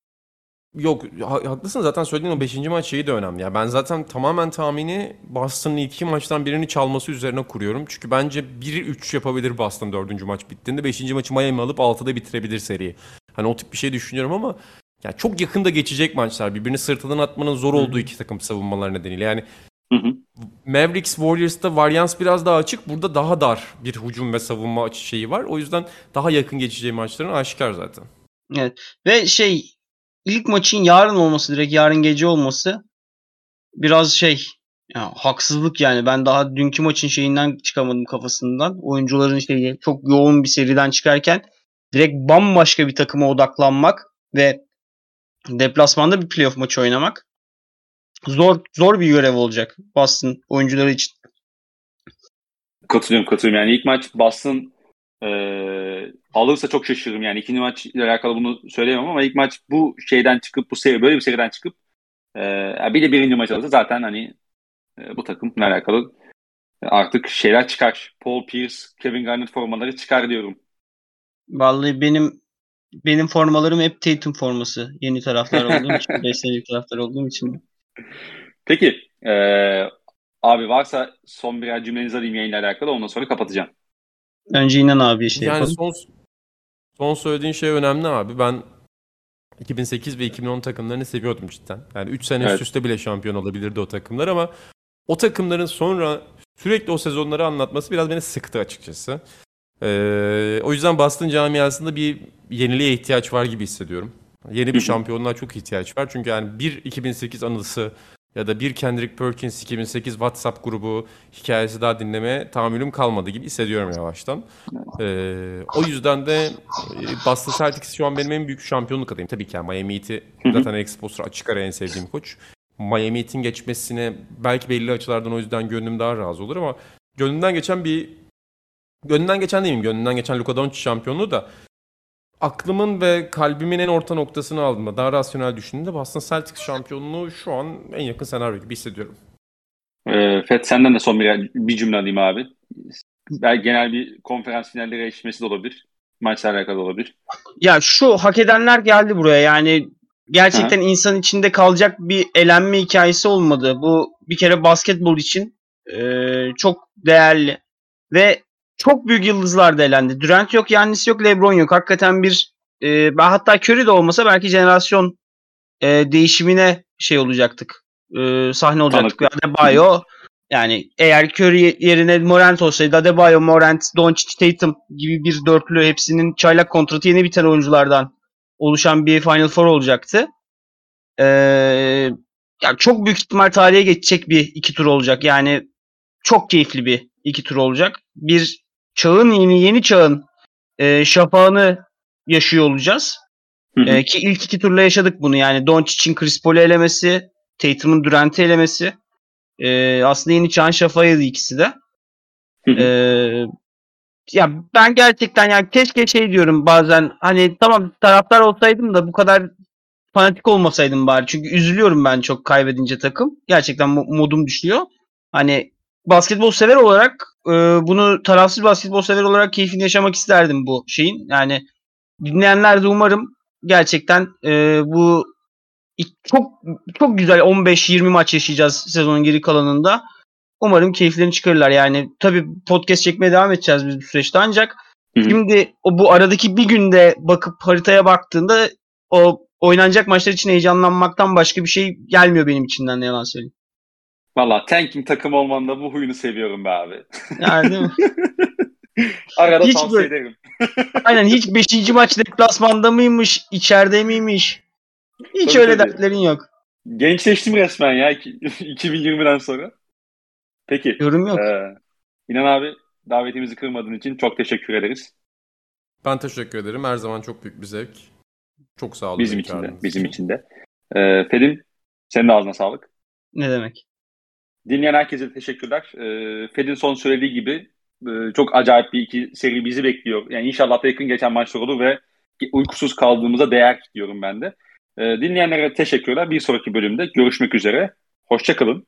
Yok ha- haklısın zaten söylediğin o 5. maç şeyi de önemli. Ya ben zaten tamamen tahmini Boston'ın iki maçtan birini çalması üzerine kuruyorum. Çünkü bence 1-3 yapabilir Boston 4. maç bittiğinde. 5. maçı Miami alıp 6'da bitirebilir seriyi. Hani o tip bir şey düşünüyorum ama ya çok yakında geçecek maçlar. Birbirini sırtından atmanın zor olduğu iki takım savunmaları nedeniyle. Yani. Mavericks Warriors'ta varyans biraz daha açık. Burada daha dar bir hücum ve savunma şeyi var. O yüzden daha yakın geçeceği maçların aşikar zaten. Evet. Ve şey ilk maçın yarın olması direkt yarın gece olması biraz şey ya, haksızlık yani. Ben daha dünkü maçın şeyinden çıkamadım kafasından. Oyuncuların şeyi çok yoğun bir seriden çıkarken direkt bambaşka bir takıma odaklanmak ve deplasmanda bir playoff maçı oynamak zor zor bir görev olacak Boston oyuncuları için. Katılıyorum katılıyorum. Yani ilk maç Boston e, alırsa çok şaşırırım. Yani ikinci maç ile alakalı bunu söyleyemem ama ilk maç bu şeyden çıkıp bu seri böyle bir seriden çıkıp e, bir de birinci maç alırsa zaten hani e, bu takımla alakalı artık şeyler çıkar. Paul Pierce, Kevin Garnett formaları çıkar diyorum. Vallahi benim benim formalarım hep Tatum forması. Yeni taraftar olduğum için, *laughs* 5 senelik taraftar olduğum için. Peki e, abi varsa son birer cümlenizi alayım yayınla alakalı ondan sonra kapatacağım. Önce inan abi işte Yani yapalım. son son söylediğin şey önemli abi. Ben 2008 ve 2010 takımlarını seviyordum cidden. Yani 3 sene Evet. üst üste bile şampiyon olabilirdi o takımlar ama o takımların sonra sürekli o sezonları anlatması biraz beni sıktı açıkçası. Ee, o yüzden Boston camiasında bir yeniliğe ihtiyaç var gibi hissediyorum. Yeni bir şampiyonluğa çok ihtiyaç var. Çünkü yani bir 2008 anısı ya da bir Kendrick Perkins 2008 WhatsApp grubu hikayesi daha dinlemeye tahammülüm kalmadı gibi hissediyorum yavaştan. Ee, o yüzden de e, Boston Celtics şu an benim en büyük şampiyonluk adayım. Tabii ki yani Miami Heat'i zaten Alex Spoelstra açık ara en sevdiğim koç. Miami Heat'in geçmesine belki belli açılardan o yüzden gönlüm daha razı olur ama gönlümden geçen bir gönlümden geçen değilim. Gönlümden geçen Luka Doncic şampiyonluğu da aklımın ve kalbimin en orta noktasını aldığımda daha rasyonel düşündüğümde Boston Celtics şampiyonluğu şu an en yakın senaryo gibi hissediyorum. E, Fet senden de son bir, bir cümle alayım abi. Belki genel bir konferans finalleri eşleşmesi de olabilir. Maçla alakalı olabilir. Ya şu hak edenler geldi buraya yani gerçekten insan içinde kalacak bir elenme hikayesi olmadı. Bu bir kere basketbol için e, çok değerli ve çok büyük yıldızlar da elendi. Durant yok, Yannis yok, LeBron yok. Hakikaten bir e, hatta Curry de olmasa belki jenerasyon e, değişimine şey olacaktık. E, sahne olacaktık. Tanıklık. Yani Bayo Yani eğer Curry yerine Morant olsaydı Adebayo, Morant, Doncic, Tatum gibi bir dörtlü hepsinin çaylak kontratı yeni biten oyunculardan oluşan bir Final Four olacaktı. Ee, yani çok büyük ihtimal tarihe geçecek bir iki tur olacak. Yani çok keyifli bir iki tur olacak. Bir çağın yeni yeni çağın e, şafağını yaşıyor olacağız. Hı hı. E, ki ilk iki turla yaşadık bunu. Yani Doncic'in Chris Paul'u elemesi, Tatum'un Durant'i elemesi. E, aslında yeni çağın şafağıydı ikisi de. Hı hı. E, ya ben gerçekten yani keşke şey diyorum bazen hani tamam taraftar olsaydım da bu kadar fanatik olmasaydım bari. Çünkü üzülüyorum ben çok kaybedince takım. Gerçekten mo- modum düşüyor. Hani basketbol sever olarak e, bunu tarafsız basketbol sever olarak keyfini yaşamak isterdim bu şeyin. Yani dinleyenler de umarım gerçekten e, bu çok çok güzel 15-20 maç yaşayacağız sezonun geri kalanında. Umarım keyiflerini çıkarırlar. Yani tabii podcast çekmeye devam edeceğiz biz bu süreçte ancak Hı hı. şimdi o bu aradaki bir günde bakıp haritaya baktığında o oynanacak maçlar için heyecanlanmaktan başka bir şey gelmiyor benim içinden ne yalan söyleyeyim. Valla tanking takım olmanın bu huyunu seviyorum be abi. Yani değil mi? *laughs* Arada Hiç tavsiye böyle- ederim. *laughs* Aynen hiç 5. maç deplasmanda mıymış, içeride miymiş? Hiç Tabii, öyle tabii. dertlerin yok. Gençleştim resmen ya iki- *laughs* 2020'den sonra. Peki. Yorum yok. Ee, İnan abi davetimizi kırmadığın için çok teşekkür ederiz. Ben teşekkür ederim. Her zaman çok büyük bir zevk. Çok sağ olun. Bizim için de. Bizim için. de. Ee, Pelin senin de ağzına sağlık. Ne demek? Dinleyen herkese teşekkürler. Ee, Fed'in son söylediği gibi e, çok acayip bir iki seri bizi bekliyor. Yani inşallah da yakın geçen maçlar olur ve uykusuz kaldığımıza değer diyorum ben de. Ee, dinleyenlere teşekkürler. Bir sonraki bölümde görüşmek üzere. Hoşçakalın.